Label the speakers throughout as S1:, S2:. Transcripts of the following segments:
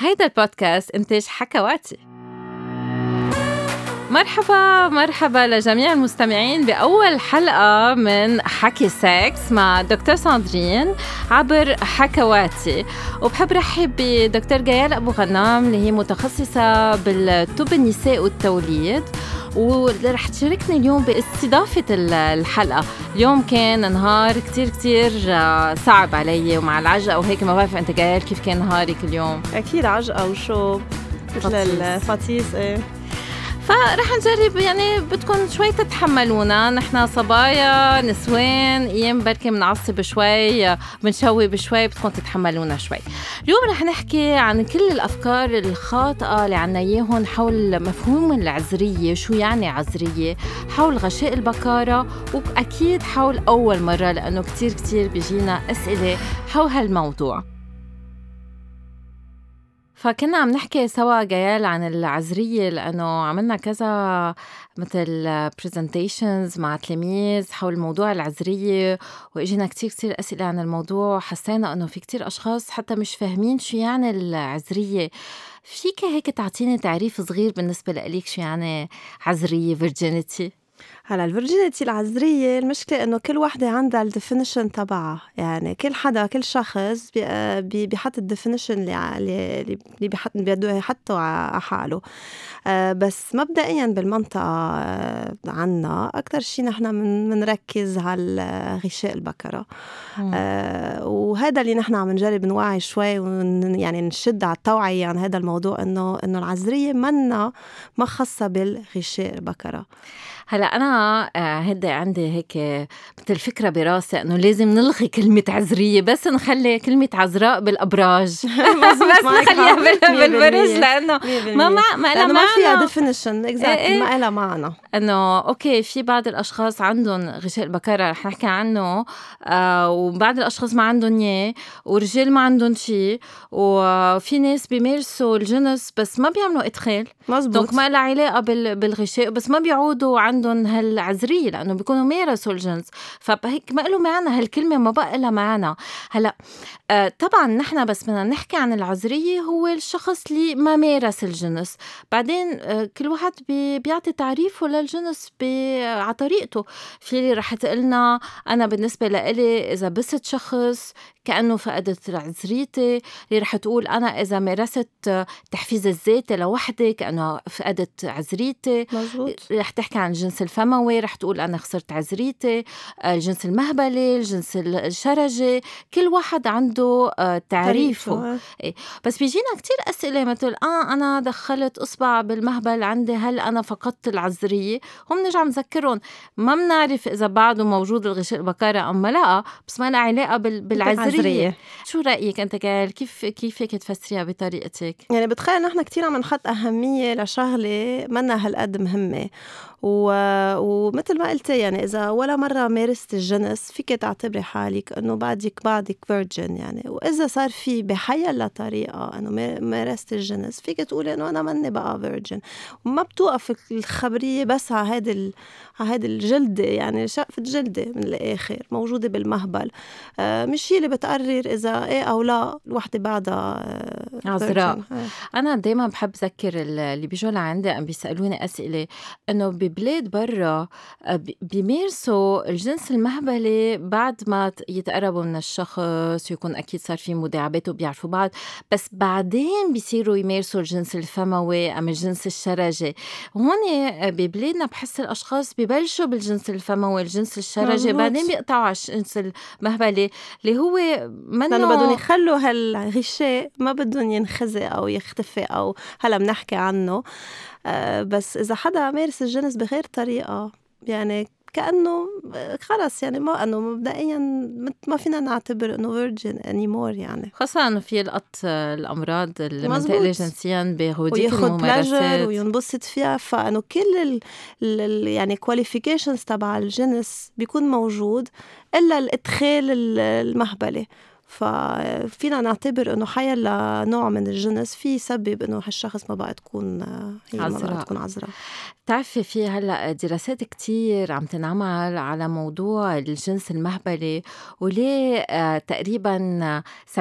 S1: هيدا البودكاست إنتاج حكواتي. مرحبا مرحبا لجميع المستمعين بأول حلقة من حكي سكس مع دكتور ساندرين عبر حكواتي. وبحب رحب بدكتور جيال أبو غنام اللي هي متخصصة بالطب النساء والتوليد. ورح تشاركني اليوم باستضافة الحلقة. اليوم كان نهار كتير كتير آه، صعب علي ومع العجقة وهيك ما بعرف أنت جايل كيف كان نهارك اليوم؟
S2: أكيد عجقة وشوب مثل الفتيس إيه.
S1: فرح نجرب يعني بدكم شوي تتحملونا. نحن صبايا نسوان أيام بركي بنعصب شوي بنشوي بشوي بدكم تتحملونا شوي. اليوم رح نحكي عن كل الأفكار الخاطئة اللي عنا إياهم حول مفهوم العذرية. شو يعني عذرية؟ حول غشاء البكاره وأكيد حول أول مرة لأنه كتير كتير بيجينا أسئلة حول هالموضوع. فكنا عم نحكي سوا جيال عن العذرية لأنه عملنا كذا مثل presentations مع تلاميذ حول موضوع العذرية وإجينا كتير كتير أسئلة عن الموضوع حسينا أنه في كتير أشخاص حتى مش فاهمين شو يعني العذرية فيك هيك تعطيني تعريف صغير بالنسبة لإليك شو يعني عذرية virginity
S2: هلا ال virginity العذرية المشكلة إنه كل وحدة عندها ال definition تبعها. يعني كل حدا كل شخص بيحط الديفينيشن اللي اللي بيحط بده يحطه على حاله. آه، بس مبدئيا بالمنطقة آه، عنا أكثر شيء نحن بنركز على غشاء البكرة. آه، وهذا اللي نحن عم نجرب نوعي شوي يعني نشد على التوعية عن هذا الموضوع انه إنه العذرية منا ما خاصة بالغشاء البكرة.
S1: هلا أنا هدي آه، عندي هيك مثل فكره براسي إنه لازم نلغي كلمة عذريه بس نخلي كلمة عذراء بالأبراج. بس بس نخليها بالبرج لأنه ما ما
S2: ما لها ما فيها definition exactly ما لها معنى.
S1: إنه okay في بعض الأشخاص عندهم غشاء البكارة رح نحكي عنه. آه وبعض الأشخاص ما عندهم إياه ورجال ما عندهم شيء وفي ناس بيمارسوا الجنس بس ما بيعملوا إدخال.
S2: مزبوط.
S1: donc ما لها علاقة بالغشاء بس ما بيعودوا عند عندهم هالعذريه لأنه بيكونوا مارسوا الجنس فهيك ما له معنى هالكلمة ما بقى لها معنى. هلأ آه طبعا نحن بس بدنا نحكي عن العذريه هو الشخص اللي ما مارس الجنس بعدين آه كل واحد بي بيعطي تعريفه للجنس على طريقته. في اللي رح تقلنا أنا بالنسبة لإلي إذا بست شخص كأنه فقدت عذريتي اللي رح تقول أنا إذا مارست تحفيز الذاتي لوحدي كأنه فقدت عذريتي.
S2: مزبوط.
S1: رح تحكي عن الجنس الفموي رح تقول أنا خسرت عذريتي. الجنس المهبلي الجنس الشرجي كل واحد عنده آه، تعريفه. إيه. بس بيجينا كتير أسئلة مثل آه أنا دخلت إصبع بالمهبل عندي هل أنا فقدت العذرية؟ هم نرجع نذكرهم. ما بنعرف إذا بعده موجود الغشاء البكارة أم لا بس ما لها علاقة بالعذرية. العذرية شو رأيك أنت كال كيف كيف هيك تفسريها بطريقتك؟
S2: يعني بتخيل نحن كثير عم نحط أهمية لشغلة منا هالقد مهمة. و... ومثل ما قلت يعني إذا ولا مرة مارست الجنس فيك تعتبري حالك إنه بعدك بعدك virgin يعني. وإذا صار في بحيلا طريقة إنه مارست الجنس فيك تقولي إنه أنا ماني بقى virgin وما بتوقف الخبرية بس على هيدي هيدي الجلدة يعني شقفة جلدة من الآخر موجودة بالمهبل. آه مش هي اللي بتقرر إذا إيه أو لا الوحدة بعدها
S1: آه عذراء. أنا دايما بحب ذكر اللي بيجوا لعندي عم بيسألوني أسئلة إنه ببلاد برا آه، بيمارسوا الجنس المهبلي بعد ما يتقربوا من الشخص ويكون أكيد صار في مداعبات وبيعرفوا بعض. بس بعدين بيصيروا يمارسوا الجنس الفموي أم الجنس الشرجي هون آه، ببلادنا بحس الأشخاص ببلشوا بالجنس الفموي الجنس الشرجي. بعدين بيقطعوا على الجنس المهبلي اللي هو
S2: منه لأنه بدهم يخلوا هالغشاء ما بدهم ينخزق أو يختفي أو هلا بنحكي عنه. آه، بس إذا حدا مارس الجنس بغير طريقة يعني كأنه خلص يعني ما أنه مبدئيا ما فينا نعتبر إنه virgin anymore يعني.
S1: خاصة إنه في تلقط الأمراض المنتقلة جنسيا بهوديك الممارسات.
S2: وينبسط فيها. فإنه كل ال ال يعني qualifications تبع الجنس بيكون موجود إلا الإدخال المهبلي ففينا نعتبر إنه حيلا نوع من الجنس في يسبب إنه هالشخص ما بقى تكون هي
S1: عذراء.
S2: ما بقى تكون عذراء.
S1: بتعرفي في هلأ دراسات كتير عم تنعمل على موضوع الجنس المهبلي وليه آه، تقريبا 70%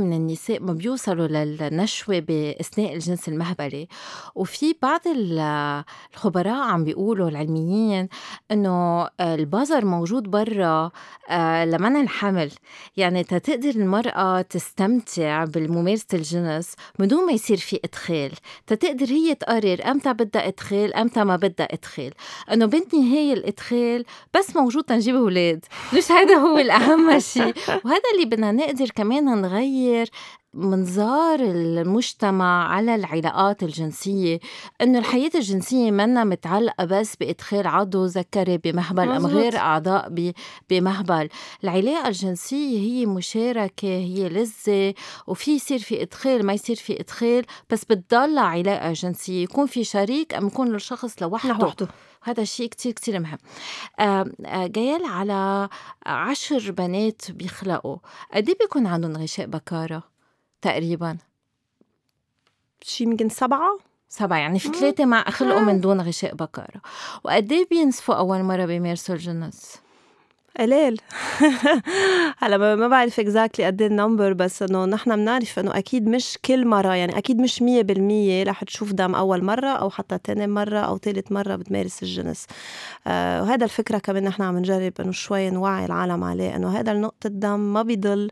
S1: من النساء ما بيوصلوا للنشوة بأثناء الجنس المهبلي. وفي بعض الخبراء عم بيقولوا العلميين إنه البازر موجود برا آه، لمنع الحمل. يعني تقدر المرأة تستمتع بالممارسة الجنس بدون ما يصير في إدخال. تقدر هي تقرر أمتى بدها إدخال أمتى ما بدها إدخال. إنه بالنهاية الإدخال بس موجود تنجيب أولاد. مش هذا هو الأهم شيء وهذا اللي بدنا نقدر كمان نغير منظار المجتمع على العلاقات الجنسية إنه الحياة الجنسية منا متعلقة بس بإدخال عضو ذكري بمهبل أم غير أعضاء بمهبل. العلاقة الجنسية هي مشاركة هي لذة وفي يصير في إدخال ما يصير في إدخال بس بتضل علاقة جنسية يكون في شريك أم يكون الشخص لوحده.
S2: لوحده.
S1: هذا الشيء كتير كتير مهم. جايل على عشر بنات بيخلقوا قد إيه بيكون عندهم غشاء بكارة؟ تقريبا.
S2: شي يمكن سبعة؟
S1: سبعة يعني في ثلاثة مع خلقوا من دون غشاء بكارة وقد إيه بينزفوا أول مرة بيمارسوا الجنس؟
S2: قليل هلا ما بعرف exactly قد إيه ال number بس إنه نحن بنعرف إنه أكيد مش كل مرة يعني أكيد مش مية بالمية رح تشوف دم أول مرة أو حتى تاني مرة أو ثالث مرة بتمارس الجنس. آه وهذا الفكرة كمان نحن عم نجرب إنه شوي نوعي العالم عليه إنه هذا النقطه الدم ما بيضل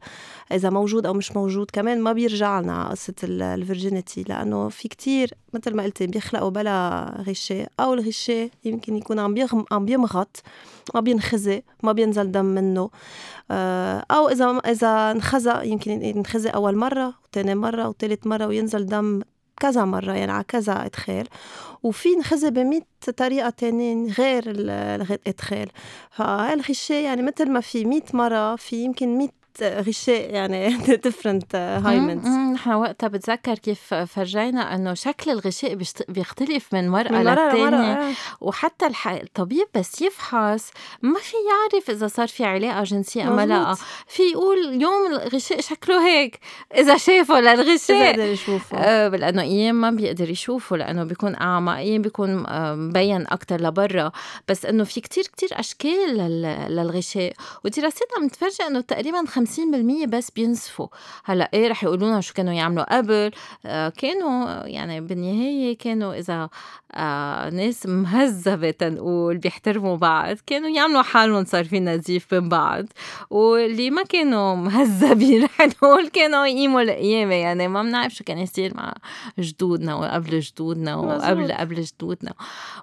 S2: إذا موجود أو مش موجود كمان ما بيرجع لنا قصة الفيرجينيتي لأنه في كتير مثل ما قلتي بيخلقوا بلا غشاء أو الغشاء يمكن يكون عم عم بيمغط ما بينخزي ما بينزل دم منه. آه، أو إذا إذا انخزى يمكن ينخزي أول مرة وثاني مرة وثالث مرة وينزل دم كذا مرة يعني على كذا إدخال. وفي نخزي بمية طريقة تانيين غير الإدخال فهاي الغشاء يعني مثل ما في مية مرة في يمكن مية غشاء يعني different hymens
S1: نحن وقتها بتذكر كيف فرجينا إنه شكل الغشاء بيختلف من مرأة
S2: من
S1: للتانية.
S2: لمرة
S1: وحتى الح... الطبيب بس يفحص ما في يعرف إذا صار في علاقة جنسية أم لا. في يقول اليوم الغشاء شكله هيك إذا شافه للغشاء.
S2: إذا يشوفه.
S1: آه لأنه أيام ما بيقدر يشوفه لأنه بيكون أعمى أيام بيكون مبين أكثر لبرا. بس إنه في كتير كتير أشكال للغشاء. ودراسات عم تفرجي إنه تقريبا 50% بس بينزفوا هلأ إيه رح يقولوا لنا شو كانوا يعملوا؟ قبل آه كانوا يعني بالنهاية كانوا إذا آه ناس مهذبة تنقول بيحترموا بعض كانوا يعملوا حالهم صار في نزيف بين بعض. واللي ما كانوا مهذبين رح نقول كانوا يقيموا القيامة. يعني ما بنعرف شو كان يصير مع جدودنا وقبل جدودنا وقبل قبل جدودنا.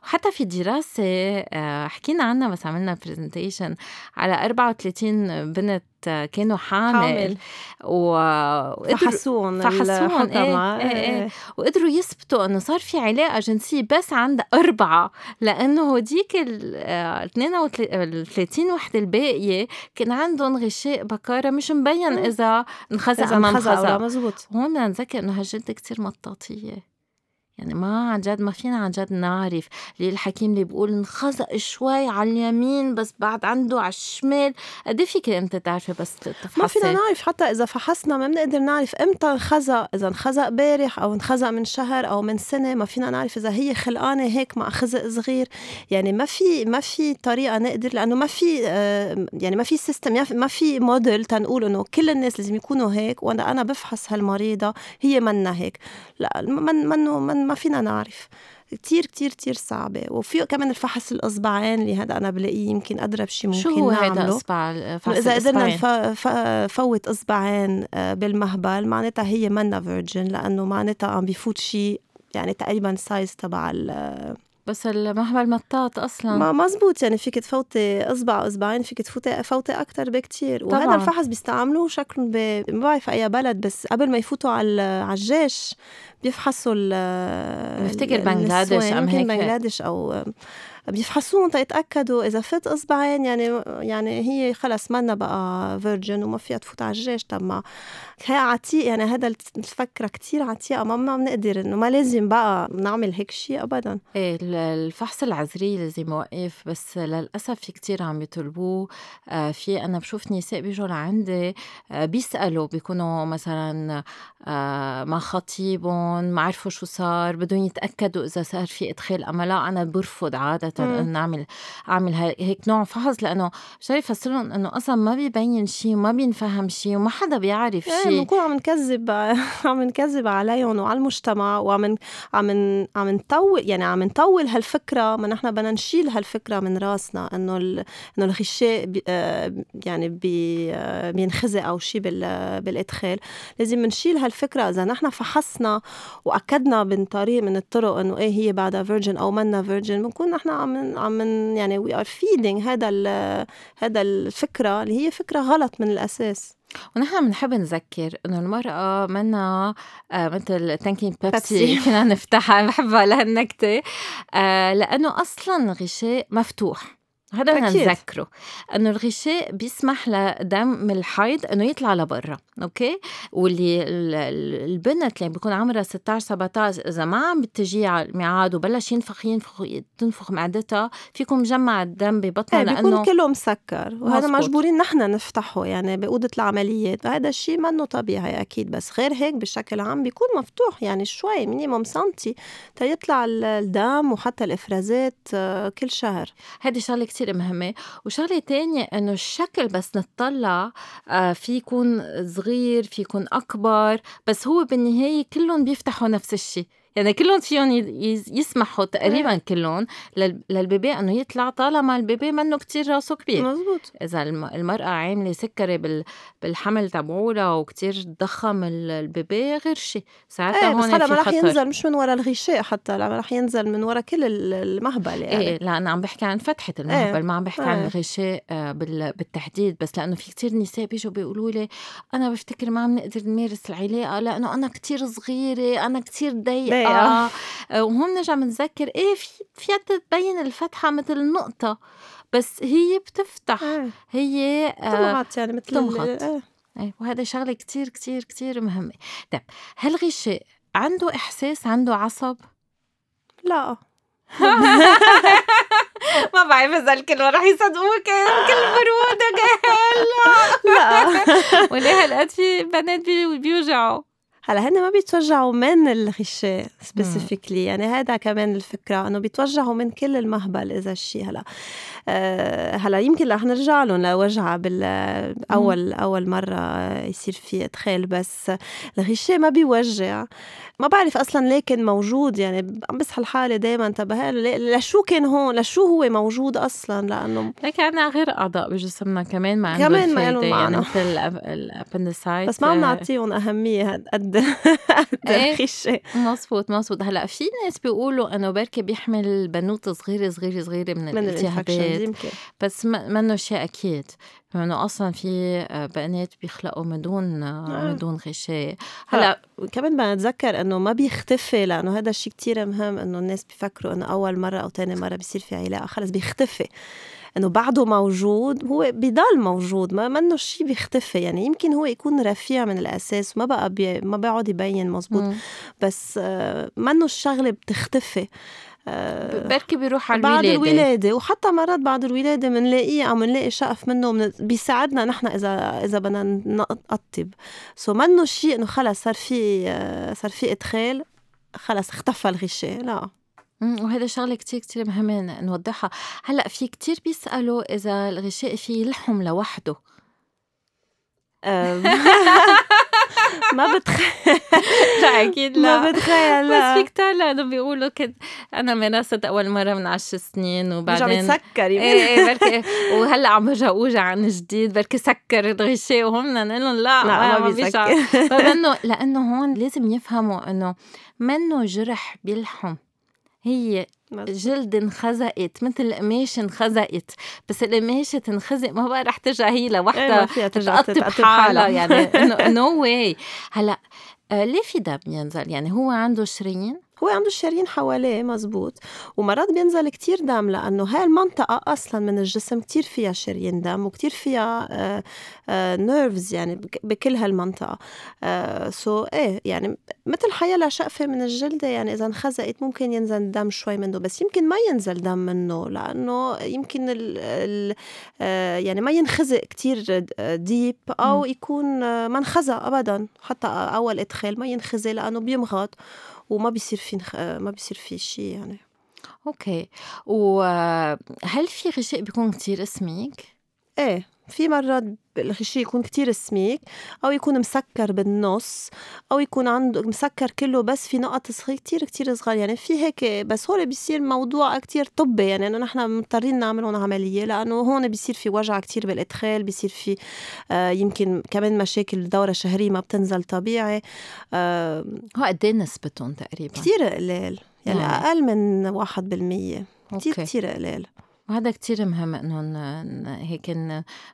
S1: وحتى في دراسة آه حكينا عنها بس عملنا برزنتيشن على 34 بنت كانوا حامل, حامل.
S2: وفحصوهم
S1: فحصوهم إيه, إيه, إيه. وقدروا يثبتوا إنه صار في علاقة جنسية بس عند أربعة لأنه هديك ال 32 وحدة الباقية كان عندهم غشاء بكارة مش مبين إذا انخزق ما انخزق
S2: مزبوط.
S1: هون بدنا نذكر انه هالجلد كتير مطاطية. يعني ما عن جد ما فينا عن جد نعرف. ليه الحكيم اللي بيقول انخزق شوي على اليمين بس بعد عنده على الشمال؟ قد إيه فيك انت تعرفي بس تفحصي
S2: ما فينا نعرف حتى إذا فحصنا ما بنقدر نعرف إمتى انخزق. إذا انخزق بارح أو انخزق من شهر أو من سنة ما فينا نعرف. إذا هي خلقانة هيك مع خزق صغير يعني ما في ما في طريقة نقدر لأنه ما في آه، يعني ما في system ما في موديل تنقول إنه كل الناس لازم يكونوا هيك وأنا أنا بفحص هالمريضة هي منا هيك. لا من منه من ما فينا نعرف. كتير كتير كتير صعبة. وفيه كمان الفحص الإصبعين اللي هذا أنا بلاقيه يمكن أضرب شيء ممكن
S1: شو هو هذا إصبع
S2: إذا قدرنا نفوت إصبعين آه، بالمهبل معناتها هي منا virgin لأنه معناتها عم بيفوت شيء يعني تقريبا size تبع
S1: بس المهبل مطاط أصلا.
S2: ما مزبوط يعني فيك تفوتي أصبع أو أصبعين فيك تفوتي فوتي أكثر بكتير. وهذا الفحص بيستعملوه شكله ما بعرف أي بلد بس قبل ما يفوتوا على على الجيش بيفحصوا
S1: بفتكر بنغلاديش ام
S2: هيك. بنغلاديش أو بيفحصوهم تيتاكدوا إذا فت إصبعين يعني يعني هي خلص منا بقى فيرجن وما فيها تفوت على الجيش. طب ما هي عتيق يعني هذا الفكرة كتير عتيقة. ما ما بنقدر إنه ما لازم بقى نعمل هيك شيء ابدا.
S1: إيه الفحص العذري لازم يوقف بس للأسف في كتير عم يطلبوه. آه في أنا بشوف نساء بيجوا لعندي آه بيسألوا بيكونوا مثلا آه مع خطيبهم ما عرفوا شو صار بدهم يتأكدوا إذا صار في إدخال اما لا. أنا برفض عادة انه نعمل أعمل هيك نوع فحص لأنه مش عارف افسرهم إنه أصلا ما بيبين شيء وما بينفهم شيء وما حدا بيعرف
S2: إيه، شيء بنكون عم نكذب عم نكذب عليهم وعلى المجتمع وعم عم عم نطول يعني عم نطول هالفكرة ما نحن بدنا نشيل هالفكرة من راسنا إنه إنه الغشاء بي آه، يعني بي آه، بينخزق أو شيء بالإدخال. لازم نشيل هالفكرة. إذا نحن فحصنا وأكدنا من طريق من الطرق إنه إيه هي بعدها virgin أو منا virgin بنكون نحن عم عم يعني we are feeding هذا هذا الفكرة اللي هي فكرة غلط من الأساس.
S1: ونحن بنحب نذكر إنه المرأة منا آه مثل تنكة بيبسي فينا نفتحها بحبها لهالنكتة. آه لأنه أصلا غشاء مفتوح. هذا بدنا نذكره إنه الغشاء بيسمح لدم الحيض إنه يطلع لبرا okay؟ واللي البنت اللي بيكون عمرها 16 17 إذا ما عم بتجي على الميعاد وبلش ينفخ ينفخ تنفخ معدتها فيكم مجمع الدم ببطنها
S2: إيه لأنه بيكون كله مسكر وهذا مجبورين نحن نفتحه يعني بأوضة العمليات هذا الشيء منه طبيعي أكيد بس غير هيك بشكل عام بيكون مفتوح يعني شوي minimum سنتي تيطلع الدم وحتى الإفرازات آه، كل شهر.
S1: هذه شغلة كتير مهمة. وشغلة تانية إنه الشكل بس نطلع آه، في يكون صغير في يكون أكبر بس هو بالنهاية كلهم بيفتحوا نفس الشيء. يعني كلهم فيهم يسمحوا تقريبا إيه. كلهم لل baby إنه يطلع طالما ال baby منه كتير راسه كبير.
S2: مزبوط
S1: إذا المرأة عاملة سكري بالحمل تبعولها وكتير ضخم ال baby غير شيء
S2: ساعتها إيه هون بس هلا ما رح ينزل مش من ورا الغشاء حتى لا رح ينزل من ورا كل المهبل يعني.
S1: إيه لأن عم بحكي عن فتحة المهبل إيه. ما عم بحكي إيه. عن الغشاء آه، بالتحديد. بس لأنه في كتير نساء بيجوا بيقولوا لي أنا بفتكر ما عم نقدر نمارس العلاقة لأنه أنا كتير صغيرة أنا كتير ضيقة. آه. وهون نرجع بنذكر إيه في فيها تبين الفتحة مثل نقطه بس هي بتفتح. آه. هي
S2: تمغط يعني مثل
S1: تمغط آه. إيه. وهذا شغلة كتير كتير كتير مهمة. طيب هل غشاء عنده إحساس عنده عصب؟
S2: لا.
S1: ما بعرف إذا الكلمة رح يصدقوك كل برودة هلا لا. وليه هالقد في بنات بيوجعوا؟
S2: هلا هن ما بيتوجعوا من الغشاء سبيسيفيكلي يعني هذا كمان الفكرة إنه بيتوجعوا من كل المهبل إذا الشيء هلا. أه هلا يمكن رح نرجع لهم لوجعة بالاول اول مرة يصير في إدخال بس الغشاء ما بيوجع. ما بعرف أصلا ليه كان موجود. يعني عم بصحى الحاله دائما انتبه لشو كان هون؟ لشو هو موجود أصلا؟ لأنه
S1: لك عنا غير أعضاء بجسمنا كمان ما عندهم كمان ما لهم يعني مثل الابندسايت
S2: بس ما عم نعطيهم أهمية قد
S1: الغشاء مزبوط مزبوط هلأ في ناس بيقولوا إنه بركي بيحمل بنوتة صغيرة صغيرة صغيرة من, من الالتهابات. بس منه شيء أكيد. إنه أصلا في آه، بنات بيخلقوا من دون آه. من دون غشاء.
S2: هلأ كمان بدنا نتذكر إنه ما بيختفي لأنه هذا الشيء كتير مهم إنه الناس بيفكروا إنه أول مرة أو ثاني مرة بيصير في علاقة خلص بيختفي. إنه بعده موجود هو بضل موجود ما منه شيء بيختفي. يعني يمكن هو يكون رفيع من الأساس ما بقى بي ما بيقعد يبين مزبوط. بس آه، منه الشغلة بتختفي.
S1: بركي بيروح على
S2: الولادة بعد الولادة. وحتى مرات بعد الولادة بنلاقيه عم نلاقي شقف منه من بيساعدنا نحن إذا إذا بدنا نقطب. سو منه شيء إنه خلص صار في صار في إدخال خلص اختفى الغشاء. لا.
S1: وهذا شغلة كتير كتير مهمة نوضحها. هلأ في كتير بيسألوا إذا الغشاء فيه لحم لوحده.
S2: ما بتخيل
S1: لا أكيد لا.
S2: ما بتخيل لا.
S1: بس في كتار لأنه بيقولوا كنت أنا مارست أول مرة من عشر سنين وبعدين
S2: بتسكر إيه
S1: إيه بركي وهلأ عم برجع أوجع عن جديد بركي سكر الغشاء وهم نقول لهم لا, لا ما بيسكر. فمنه لأنه هون لازم يفهموا إنه منه جرح بيلحم هي جلد انخزقت مثل القماش انخزقت بس القماشة تنخزق ما بقى رح ترجع هي لوحدها.
S2: إيه تقطب
S1: حالها. يعني no way هلأ آه ليه في دم ينزل؟ يعني هو عنده شرايين
S2: هو عنده الشرايين حواليه مزبوط. ومرات بينزل كتير دم لأنه هاي المنطقة أصلا من الجسم كتير فيها شرايين دم وكتير فيها nerves آه، يعني بكل هالمنطقة. so, إيه يعني مثل حيلا شقفة من الجلدة يعني إذا انخزقت ممكن ينزل دم شوي منه بس يمكن ما ينزل دم منه لأنه يمكن ال ال آه، يعني ما ينخزق كتير deep أو يكون ما انخزق أبدا. حتى أول إدخال ما ينخزق لأنه بيمغط. وما بيصير في نخ... ما بيصير في شيء يعني.
S1: okay. وهل في غشاء بيكون كتير سميك؟
S2: إيه. في مرات الغشاء يكون كتير سميك أو يكون مسكر بالنص أو يكون عنده مسكر كله بس في نقط صغيرة كتير كتير صغار. يعني في هيك بس هون بيصير موضوع كتير طبي. يعني إنه نحن مضطرين نعمل عملية لأنه هون بيصير في وجع كتير بالإدخال بيصير في آه يمكن كمان مشاكل الدورة الشهرية ما بتنزل طبيعي.
S1: آه هو قد إيه نسبتهم تقريبا؟
S2: كتير قليل. يعني. أقل من واحد بالمية. كتير كتير قليل.
S1: وهذا كتير مهم إنه هيك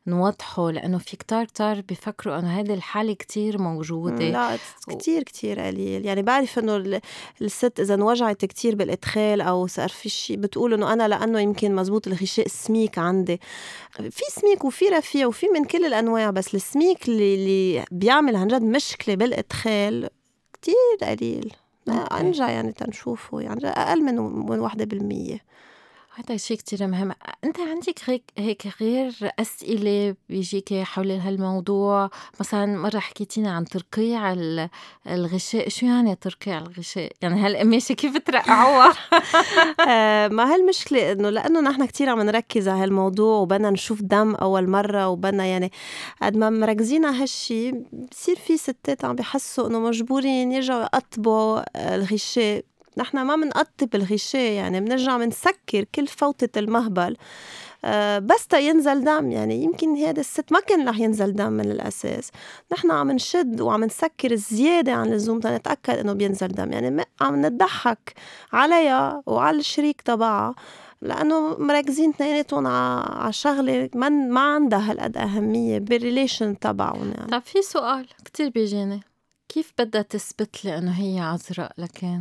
S1: نوضحه لأنه في كتار كتار بيفكروا إنه هذه الحالة كتير موجودة.
S2: لا كتير كتير قليل. يعني بعرف إنه الست إذا انوجعت كتير بالإدخال أو صار في شيء بتقول إنه أنا لأنه يمكن مزبوط الغشاء سميك عندي. في سميك وفي رفيع وفي من كل الأنواع بس السميك اللي, اللي بيعمل عن جد مشكلة بالإدخال كتير قليل. انجا يعني تنشوفه يعني أقل من من وحده بالمية.
S1: هذا شيء كتير مهم. أنت عندك هيك هيك غير أسئلة بيجيك حول هالموضوع؟ مثلا مرة حكيتينا عن ترقيع الغشاء. شو يعني ترقيع الغشاء؟ يعني هالقماشه كيف ترقعوها؟
S2: آه، ما هالمشكله إنه لأنه نحن كتير عم نركز على هالموضوع وبدنا نشوف دم أول مرة وبدنا يعني قد ما مركزين على هالشيء بصير في ستات عم بحسوا إنه مجبورين يرجعوا يقطبوا الغشاء. نحن ما بنقطب الغشاء يعني بنرجع بنسكر كل فوطة المهبل. أه بس تا ينزل دم يعني يمكن هذا الست ما كان رح ينزل دم من الأساس. نحن عم نشد وعم نسكر زيادة عن اللزوم تنتأكد إنه بينزل دم. يعني عم نضحك عليها وعلى الشريك تبعها لأنه مركزين اثنيناتهم على شغلة ما ما عندها هالقد أهمية بال relation تبعهم يعني.
S1: طيب في سؤال كتير بيجيني. كيف بدها تثبت لي إنه هي عذراء لكن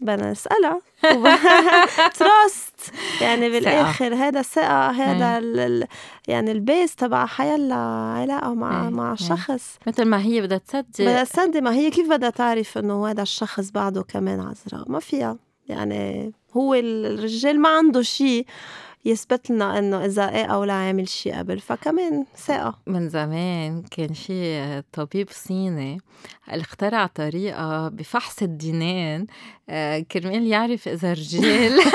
S2: بدنا نسألها trust. يعني بالآخر هذا ثقة هذا ال يعني ال base تبع حيلا علاقة مع مع شخص.
S1: مثل ما هي بدها تصدق
S2: بدها تصدق ما هي كيف بدها تعرف إنه هذا الشخص بعده كمان عذراء ما فيها. يعني هو الرجال ما عنده شيء يثبت لنا إنه إذا إيه أو لا عامل شيء قبل فكمان ثقة.
S1: من زمان كان شي طبيب صيني اخترع طريقة بفحص الدينين آه، كرمال يعرف إذا رجال.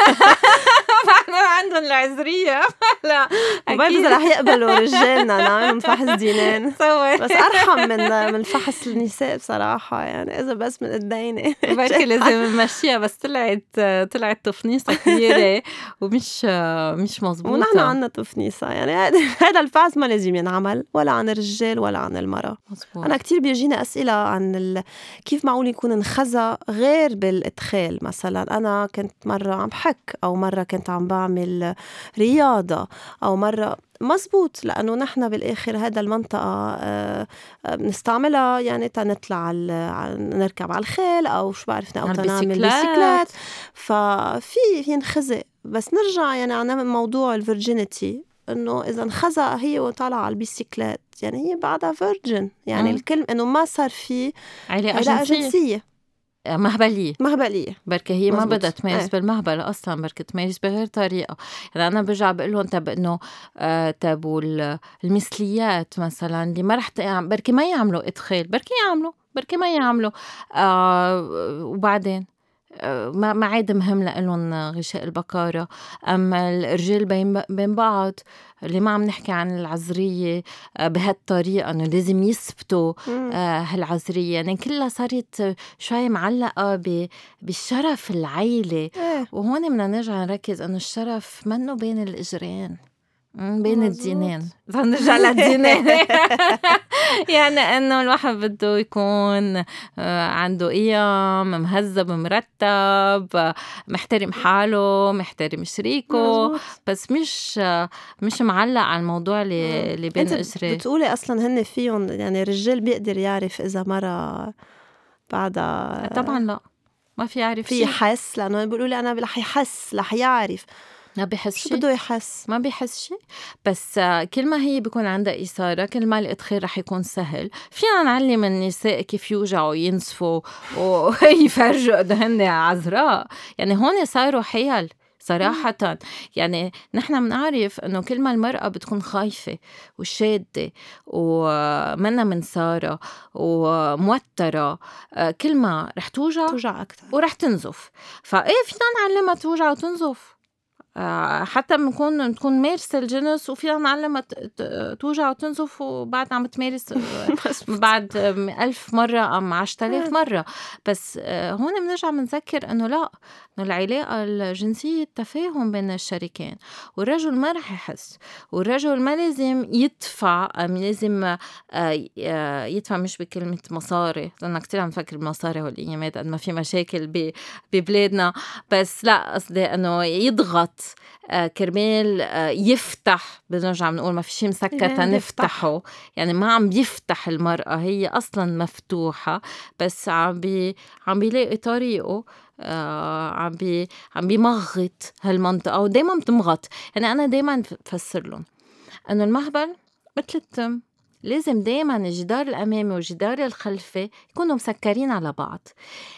S1: عندهم العذرية. لا
S2: أكيد. رح يقبلوا رجالنا نعمل فحص دينين بس أرحم من من فحص النساء بصراحة يعني إذا بس من قديني
S1: بركي لازم نمشيها بس طلعت طلعت تفنيصة كبيرة. ومش مش مزبوطه
S2: ونحن عنا تفنيصه يعني هذا الفحص ما لازم ينعمل ولا عن الرجال ولا عن المرأة. مزبوط. أنا كثير بيجينا أسئلة عن ال... كيف معقول يكون انخزى غير بالإدخال مثلا. أنا كنت مرة عم بحك أو مرة كنت عم بعمل رياضة أو مرة مزبوط لأنه نحن بالآخر هذا المنطقة آه، آه، بنستعملها يعني تنطلع نركب على الخيل أو شو بعرف أو نعمل بيسكلات ففي ينخزق بس نرجع يعني على موضوع ال virginity إنه إذا انخزق هي وطالعة على البيسكلات يعني هي بعدها virgin. يعني الكلمة إنه ما صار في
S1: علاقة جنسيه مهبلية.
S2: مهبلية.
S1: بركي هي ما بدها تميز إيه. بالمهبلة أصلا بركي تميز بغير طريقة. يعني أنا برجع بقول لهم طب إنه آه تبو المثليات مثلا اللي ما رح بركي ما يعملوا إدخال بركي يعملوا بركي ما يعملوا. آه وبعدين؟ ما ما عاد مهم لهم غشاء البكارة أما الرجال بين بين بعض اللي ما عم نحكي عن العذرية آه، بهالطريقة إنه لازم يثبتوا آه، هالعذرية يعني كلها صارت شوي معلقة بالشرف العيلة. إيه. وهون بدنا نرجع نركز إنه الشرف منه بين الإجرين. بين الدينين نرجع للدينين يعني إنه الواحد بده يكون آه، عنده قيم مهذب مرتب محترم حاله محترم شريكه. بس مش مش معلق على الموضوع اللي, اللي بين
S2: اجري بتقولي أصلا هن فيهم يعني الرجال بيقدر يعرف إذا مرة بعدها
S1: طبعا لا. ما في يعرف
S2: في يحس لأنه بيقولوا لي أنا رح يحس رح يعرف.
S1: ما بيحس
S2: شو
S1: شيء.
S2: بده يحس؟
S1: ما بيحس شيء. بس كل ما هي بيكون عندها إثارة كل ما الإدخال رح يكون سهل. فينا نعلم النساء كيف يوجعوا ينزفوا ويفرجوا قد هن عذراء. يعني هون صاروا حيل صراحة. يعني نحن بنعرف إنه كل ما المرأة بتكون خايفة وشادة ومنا منسارة وموترة آه، كل ما رح توجع
S2: توجع أكثر
S1: ورح تنزف. فإيه فينا نعلمها توجع وتنزف؟ حتى بنكون بتكون مارسة الجنس وفينا ت- توجع وتنزف وبعد عم تمارس بعد ألف مرة أم عشرة آلاف مرة. بس آه، هون بنرجع بنذكر إنه لا إنه العلاقة الجنسية تفاهم بين الشريكين. والرجل ما رح يحس والرجل ما لازم يدفع أم لازم آه، آه، يدفع مش بكلمة مصاري لأن كتير عم نفكر بمصاري هالأيامات قد ما في مشاكل ببلادنا. بس لا قصدي إنه يضغط آه، كرمال آه، يفتح بنرجع بنقول ما في شيء مسكر تنفتحه يعني ما عم بيفتح المرأة هي أصلا مفتوحة بس عم بي عم بيلاقي طريقه آه عم بي عم بيمغط هالمنطقة ودايما بتمغط. يعني أنا دايما بفسر لهم إنه المهبل مثل التم. لازم دايما الجدار الأمامي والجدار الخلفي يكونوا مسكرين على بعض.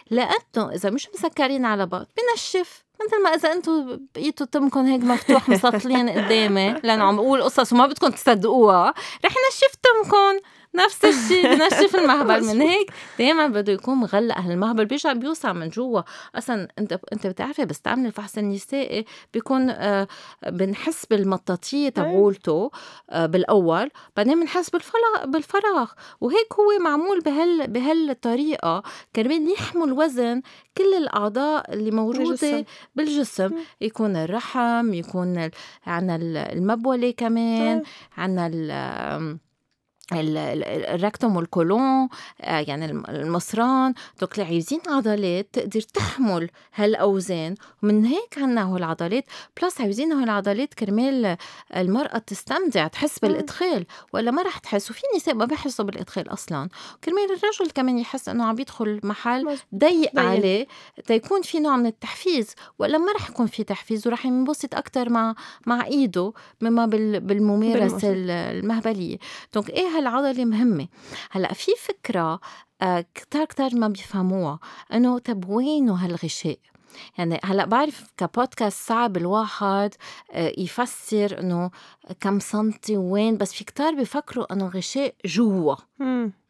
S1: لأنه إذا مش مسكرين على بعض بنشف. مثل ما إذا أنتم بقيتوا تمكم هيك مفتوح مسطلين قدامي لأنه عم بقول قصص وما بدكم تصدقوها رح نشف تمكم نفس الشيء بنشف المهبل من هيك. دائما بده يكون مغلق هالمهبل بيرجع بيوسع من جوا. أصلا أنت أنت بتعرفي بستعمل الفحص النسائي بيكون آه بنحس بالمطاطية تبعولته آه بالأول. بعدين بنحس بالفراغ بالفراغ. وهيك هو معمول بهال بهالطريقة. كرمال يحمل وزن كل الأعضاء اللي موجودة
S2: بالجسم.
S1: بالجسم. يكون الرحم يكون عنا المبولة كمان عنا ال rectum وال colon يعني المصران. donc عايزين عضلات تقدر تحمل هالأوزان. ومن هيك عنا هول العضلات. plus عايزين هول العضلات كرمال المرأة تستمتع تحس بالإدخال. ولا ما رح تحس؟ وفي نساء ما بحسوا بالإدخال أصلا. كرمال الرجل كمان يحس إنه عم يدخل محل ضيق عليه. تيكون في نوع من التحفيز. ولا ما رح يكون في تحفيز. ورح ينبسط أكثر مع مع إيده مما بالممارسة المهبلية. دونك إيه هالعضلة مهمة. هلأ في فكرة آه كتار كتار ما بيفهموها إنه طب وينه هالغشاء؟ يعني هلأ بعرف كبودكاست صعب الواحد يفسر إنه كم سنتي وين بس في كتار بيفكروا إنه غشاء جوا.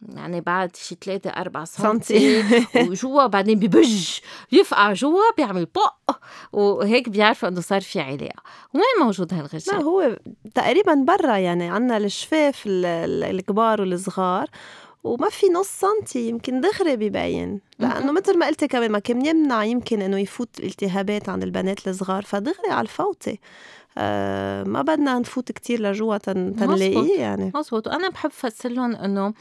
S1: يعني بعد شي ثلاثة أربعة سنتي. وجوا بعدين ببج يفقع جوا بيعمل بق وهيك بيعرفوا إنه صار في علاقة. وين موجود هالغشاء؟
S2: لا هو تقريبا برا يعني عنا الشفاف الكبار والصغار. وما في نص سنتي يمكن دغري ببين لأنه مثل ما قلتي كمان ما كان يمنع يمكن إنه يفوت الالتهابات عند البنات الصغار فدغري على الفوتة. آه ما بدنا نفوت كتير لجوا تنلاقيه يعني.
S1: مزبوط. وأنا بحب فسر لهم إنه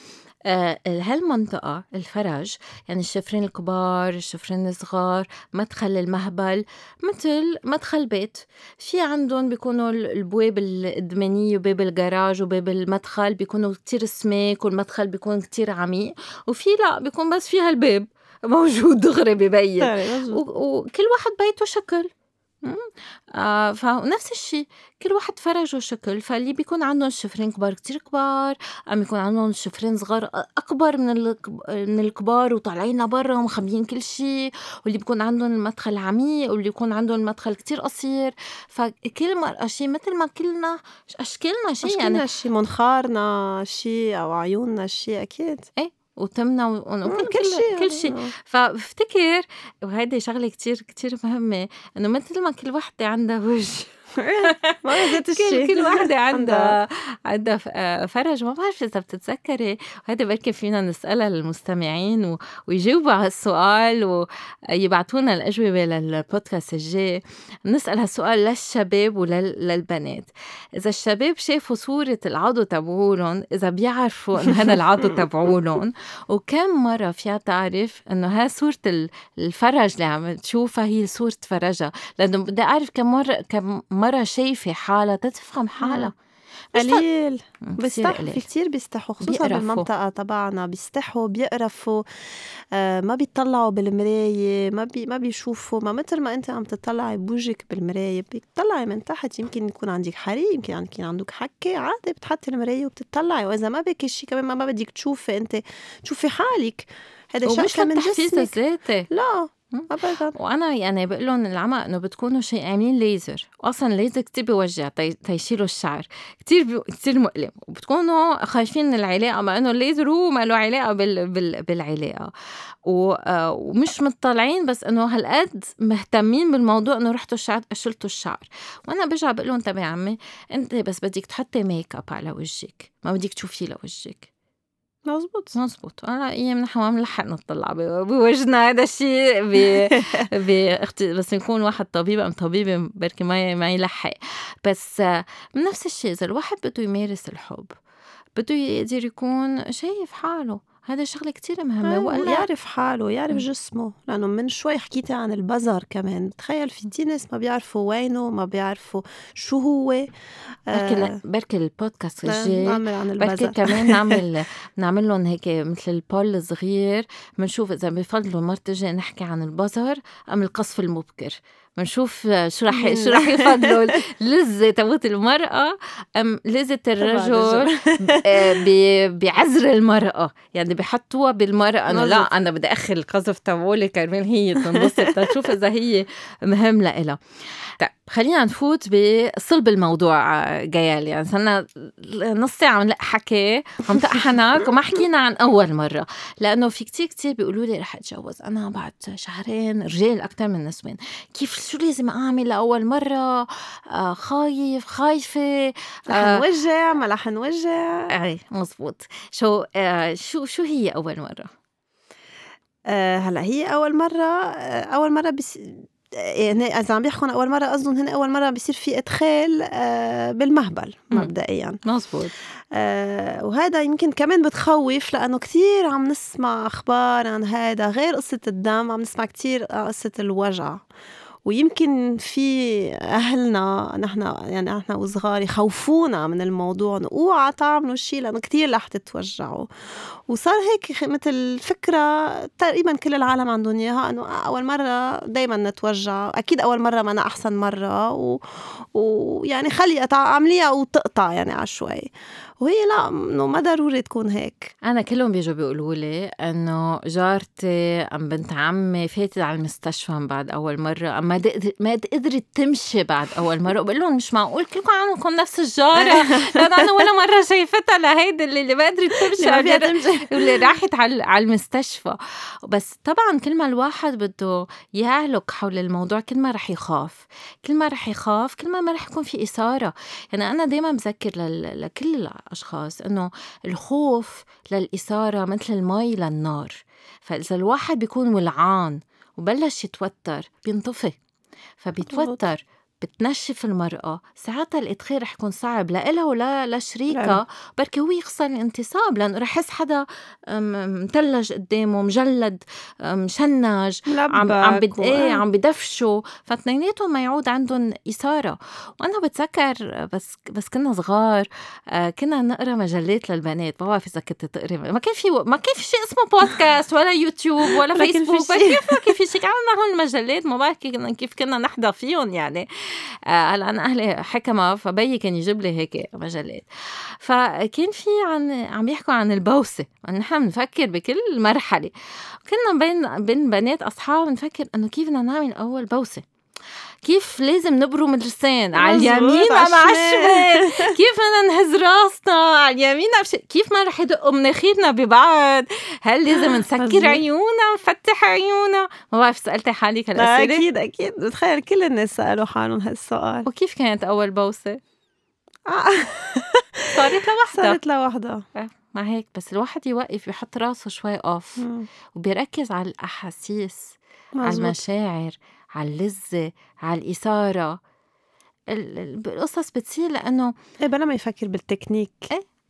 S1: آه هالمنطقة الفرج يعني الشفرين الكبار الشفرين الصغار مدخل المهبل مثل مدخل بيت. في عندهم بيكونوا البواب القدمانية وباب الجراج وباب المدخل بيكونوا كتير سماك والمدخل بيكون كتير عميق. وفي لا بيكون بس فيها الباب موجود دغري ببين وكل واحد بيته شكل. آه فنفس الشيء كل واحد فرجه شكل فاللي بيكون عندهم شفرين كبار كتير كبار أم يكون عندهم شفرين صغار أكبر من من الكبار وطالعين لبرا ومخبيين كل شيء واللي بيكون عندهم المدخل عميق واللي بيكون عندهم المدخل كتير قصير. فكل مرأة شيء مثل ما كلنا أشكالنا شيء
S2: يعني شيء منخارنا شيء أو عيوننا شيء أكيد.
S1: إيه. وتمنا وكل كل شيء كل شيء. فبفتكر وهيدي شغلة كتير كتير مهمة إنه مثل ما كل وحدة عندها وجه.
S2: ما
S1: كل كل وحدة عندها عندها فرج. ما بعرف إذا بتتذكري. وهذا بركي فينا نسألها للمستمعين ويجاوبوا على السؤال ويبعتونا الأجوبة للبودكاست الجاي. نسأل هالسؤال للشباب وللبنات إذا الشباب شافوا صورة العضو تبعولن إذا بيعرفوا إنه هذا العضو تبعولن وكم مرة فيها تعرف إنه ها صورة الفرج اللي عم تشوفها هي صورة فرجها؟ لأنه بدي أعرف كم مرة كم مرة شايفة حالها تتفهم حالها
S2: قليل. بيستحوا في كتير بيستحوا خصوصا
S1: بيقرفوا.
S2: بالمنطقة تبعنا. بيستحوا بيقرفوا. آه ما بيطلعوا بالمراية ما بي ما بيشوفوا. ما مثل ما أنت عم تطلعي بوجهك بالمراية بتطلعي من تحت. يمكن يكون عندك حريق يمكن يكون عندك حكة. عادي بتحطي المراية وبتطلعي. وإذا ما بك شيء كمان ما, بدك تشوفي. أنت تشوفي حالك. هذا شقفة من جسمك.
S1: الذاتي.
S2: لا. ابدا.
S1: وأنا يعني بقول لهم العمى إنه بتكونوا شيء عاملين ليزر. أصلا الليزر كتير بيوجع تي- تيشيلوا الشعر. كتير بي... كتير مؤلم. وبتكونوا خايفين من العلاقة مع إنه الليزر هو ما له علاقة بال... بال... بالعلاقة. و... آه، ومش مطلعين بس إنه هالقد مهتمين بالموضوع إنه رحتوا الشعر شلتوا الشعر. وأنا برجع بقول لهم طب يا عمي أنت بس بدك تحطي make up على وجهك. ما بدك تشوفيه لوجهك.
S2: مزبوط
S1: مزبوط على أيام نحن ما بنلحق نطلع ب- بوجهنا هذا الشيء ب... باخت... بس يكون واحد طبيب أم طبيبة بركي ما ما يلحق. بس آه، نفس الشيء إذا الواحد بده يمارس الحب بده يقدر يكون شايف حاله. هذا شغلة كتير
S2: مهمة
S1: ولا
S2: يعرف حاله يعرف. جسمه لأنه من شوي حكيتي عن البزر كمان. تخيل في كتير ناس ما بيعرفوا وينه ما بيعرفوا شو هو.
S1: بركي
S2: آه
S1: بركي البودكاست الجاي.
S2: نعمل عن
S1: بركي
S2: البزر.
S1: كمان نعمل نعمل لهم هيك مثل البول الصغير. بنشوف إذا بفضلوا الجاي نحكي عن البزر أم القصف المبكر. بنشوف شو رح شو رح يفضلوا اللذة تبوت المرأة أم لذة الرجل آه، ب- بعذر المرأة. يعني بحطوها بالمرأة. انه لا. أنا بدي اخر القذف تبعولي كرمال هي تنبسط. تشوف إذا هي مهم لإلها. طيب خلينا نفوت بصلب الموضوع آه، جيال. يعني صرنا نص ساعة عم نلق حكي عم تقحنك وما حكينا عن أول مرة. لأنه في كتير كتير بيقولوا لي رح أتجوز. أنا بعد شهرين رجال أكتر من نسوان. كيف شو لازم أعمل لأول مرة؟ آه خايف خايفة.
S2: رح
S1: آه،
S2: نوجع ما رح نوجع.
S1: اي مزبوط. شو آه شو شو هي أول مرة؟
S2: آه هلأ هي أول مرة آه أول مرة بس يعني إذا عم بيحكوا عن أول مرة قصدهم هن أول مرة بصير في إدخال آه بالمهبل. مبدئيا.
S1: مزبوط.
S2: آه وهذا يمكن كمان بتخوف لأنه كتير عم نسمع أخبار عن هذا غير قصة الدم عم نسمع كتير آه، قصة الوجع. ويمكن في أهلنا نحن يعني نحن وصغار يخوفونا من الموضوع اوعى تعملوا شيء لأنه كتير رح تتوجعوا. وصار هيك مثل فكرة تقريبا كل العالم عندهم إياها إنه أول مرة دايما نتوجع. أكيد أول مرة ما أنا أحسن مرة و... ويعني خلي أعمليها وتقطع يعني عشوائي وهي لا إنه ما ضروري تكون هيك.
S1: أنا كلهم بيجوا بيقولوا لي إنه جارتي ام بنت عمي فاتت على المستشفى من بعد أول مرة أما ما قدرت تمشي بعد أول مرة. بقول لهم مش معقول كلكم عندكم نفس الجارة. أنا ولا مرة شايفتها لهيدي اللي اللي ما قدرت تمشي اللي-
S2: تمشي.
S1: اللي راحت على المستشفى. بس طبعا كل ما الواحد بده يعلق حول الموضوع كل ما رح يخاف. كل ما رح يخاف كل ما ما رح يكون في إثارة. يعني أنا دايما بذكر. لكل الأشخاص إنه الخوف للإثارة مثل المي للنار. فإذا الواحد بيكون ولعان وبلش يتوتر بينطفي. فبيتوتر بتنشف المرأة ساعتها الإدخال رح يكون صعب لإلها ولا لشريكها. بركي هو يخسر الانتصاب لأنه رح يحس حدا أم، متلج قدامه مجلد مشنج عم عم بد... إيه عم بدفشوا فاثنيناتهم ما يعود عندهم إثارة. وأنا بتذكر بس بس كنا صغار آه كنا نقرأ مجلات للبنات. ما بعرف إذا كنت تقري ما كان في ما كان في شيء اسمه بودكاست ولا يوتيوب ولا فيسبوك ما
S2: شيء.
S1: كيف ما كان في شيء. عندنا هون المجلات ما بعرف كيف كنا نحضر فيهم يعني. هلا أنا أهلي حكمة فبيي كان يجيب لي هيك مجلات. فكان في عن عم يحكوا عن البوسة نحن بنفكر بكل مرحلة. كنا بين بين بنات أصحاب نفكر إنه كيف بدنا نعمل أول بوسة؟ كيف لازم نبرم اللسان على اليمين ام على
S2: الشمال.
S1: كيف بدنا نهز راسنا؟ على اليمين كيف ما رح يدقوا مناخيرنا ببعض؟ هل لازم نسكر. عيوننا؟ نفتح عيوننا؟ ما بعرف سألتي حالك هالاسئله
S2: أكيد أكيد. بتخيل كل الناس سألوا حالهم هالسؤال.
S1: وكيف كانت أول بوسة؟
S2: آه،
S1: صارت لوحدها.
S2: صارت لوحدها.
S1: ما هيك بس الواحد يوقف يحط راسه شوي اوف. وبيركز على الأحاسيس على
S2: مزبوط.
S1: المشاعر على اللذة على الإثارة. ال- ال- القصص بتصير لأنه
S2: إيه بلا ما يفكر بالتكنيك.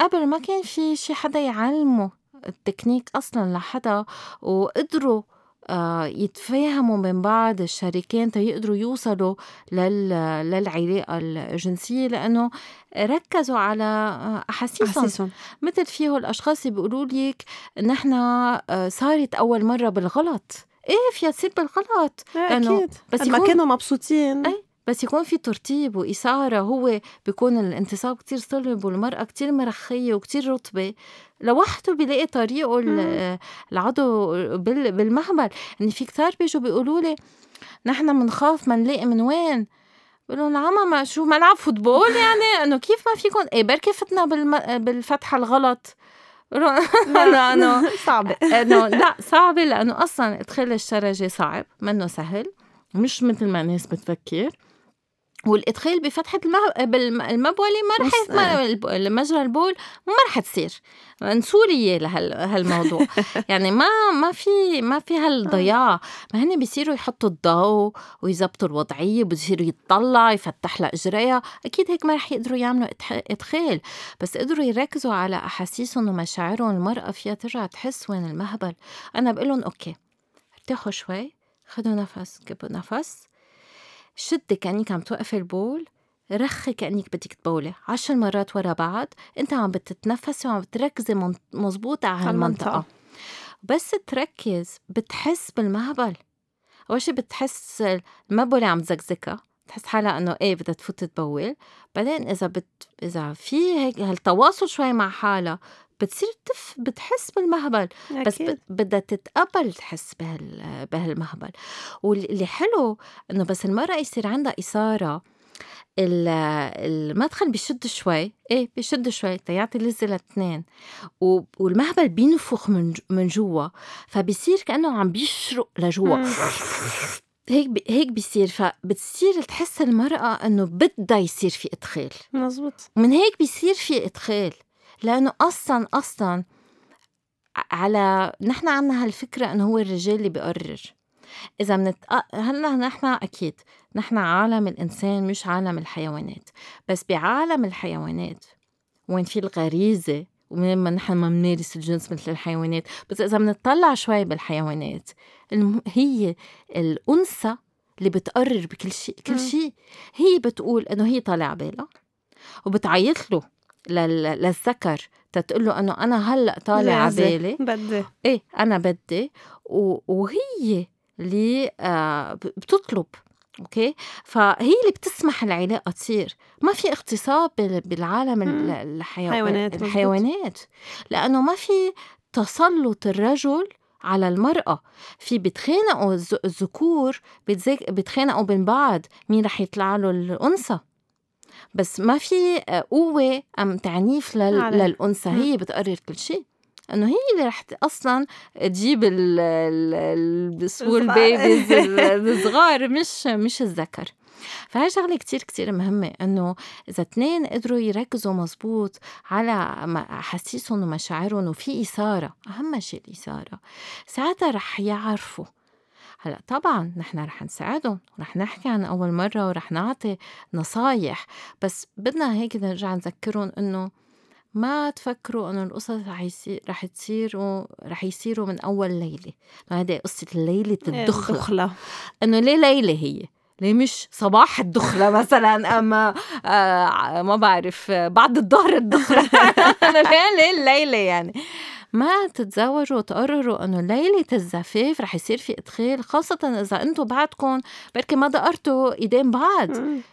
S1: قبل ما كان في شي حدا يعلمه التكنيك أصلا لحدا وقدروا آه، يتفاهموا من بعض الشريكين تيقدروا يوصلوا لل... للعلاقة الجنسية لأنه ركزوا على آه، أحاسيسهم. مثل فيه الأشخاص اللي بيقولوا لك نحن آه، صارت أول مرة بالغلط. إيه فيها تصير بالغلط. لأنه
S2: أكيد.
S1: بس
S2: ما كانوا مبسوطين.
S1: إيه. بس يكون في ترتيب وإثارة هو بيكون الانتصاب كتير صلب والمرأة كتير مرخية وكتير رطبة. لوحده بيلاقي طريقه ال- العضو بال- بالمهبل. يعني في كتار بيجوا بيقولوا لي نحن بنخاف ما نلاقي من وين. بقول لهم عمى ما شو ملعب فوتبول يعني؟ إنه كيف ما فيكم؟ إيه بركي فتنا بالم... بالفتحة الغلط. أنا
S2: صعبة
S1: انه لا صعبه لأنه أصلا ادخال الشرجه صعب منه سهل مش مثل ما الناس بتفكر. والإدخال بفتحه المه... بالمبوله ما رح. مجرى البول ما رح تصير نسورية لهالموضوع يعني ما ما في ما في هالضياع. ما هن بيصيروا يحطوا الضوء ويزبطوا الوضعية بصيروا يطلع يفتح لها إجريها. أكيد هيك ما رح يقدروا يعملوا إدخال. بس قدروا يركزوا على أحاسيسهم ومشاعرهم. المرأة فيها ترجع تحس وين المهبل. أنا بقول لهم أوكي ارتاحوا شوي خدوا نفس كبوا نفس. شدي كأنك عم توقفي البول رخي كأنك بدك تبولي عشر مرات ورا بعض أنت عم بتتنفسي وعم بتركزي مزبوط على هالمنطقة
S2: المنطقة.
S1: بس تركز بتحس بالمهبل. أول شي بتحس المبولة عم تزكزكها. بتحس حالها إنه إيه بدها تفوت تبول. بعدين إذا بت... إذا في هيك هالتواصل شوي مع حالها بتصير تف بتحس بالمهبل بس
S2: أكيد.
S1: ب- بدها تتقبل تحس بهال بهالمهبل. واللي حلو إنه بس المرأة يصير عندها ال- المدخل بيشد شوي إيه بيشد شوي تيعطي لذة للاثنين والمهبل بينفخ من من جوا فبصير كأنه عم بيشرق لجوا. هيك بي هيك بيصير. فبتصير تحس المرأة إنه بدها يصير في إدخال.
S2: مزبوط.
S1: ومن هيك بيصير في إدخال. لأنه أصلا أصلا ع- على نحن عنا هالفكرة إنه هو الرجال اللي بيقرر إذا منت هلأ نحن أكيد نحن عالم الإنسان مش عالم الحيوانات بس بعالم الحيوانات وين في الغريزة ومن ما نحن ما بنمارس الجنس مثل الحيوانات بس إذا بنطلع شوي بالحيوانات الم... هي الأنثى اللي بتقرر بكل شيء كل. شيء هي بتقول إنه هي طالع بالها وبتعيط له. للذكر تتقول له إنه أنا هلأ طالع
S2: لازم.
S1: عبالي.
S2: بدي.
S1: إيه أنا بدي. وهي اللي آه بتطلب. أوكي؟ فهي اللي بتسمح العلاقة تصير. ما في اغتصاب بال- بالعالم ال-
S2: مم.
S1: الحيو...
S2: حيوانات، مزبوط.
S1: الحيوانات. لأنه ما في تسلط الرجل على المرأة. في بيتخانقوا الذكور بيتخانقوا بين بعض مين رح يطلع له الأنثى. بس ما في آه، قوة أم تعنيف لل...
S2: مم.
S1: هي بتقرر كل شيء. إنه هي اللي رح أصلا تجيب ال- ال- السوول
S2: الصغار.
S1: بيبيز ال- الصغار مش مش الذكر. فهي شغلة كتير كتير مهمة. إنه إذا اتنين قدروا يركزوا مزبوط على أحاسيسهم ومشاعرهم وفي إثارة. أهم شيء الإثارة. ساعتها رح يعرفوا هلأ طبعا نحن رح نساعدهم رح نحكي عن أول مرة ورح نعطي نصايح بس بدنا هيك نرجع نذكرهم إنه ما تفكروا إنه القصص رح يصير رح تصيروا رح يصيروا من أول ليلة. هذه قصة ليله الدخلة.
S2: الدخلة.
S1: إنه ليه ليلة هي؟ ليه مش صباح الدخلة مثلا أما آه ما بعرف بعد الظهر الدخلة؟ أنا ليه ليه الليلة يعني؟ ما تتزوجوا وتقرروا إنه ليلة الزفاف رح يصير في إدخال خاصة إذا أنتم بعدكم بركي ما دقرتوا ايدين بعض.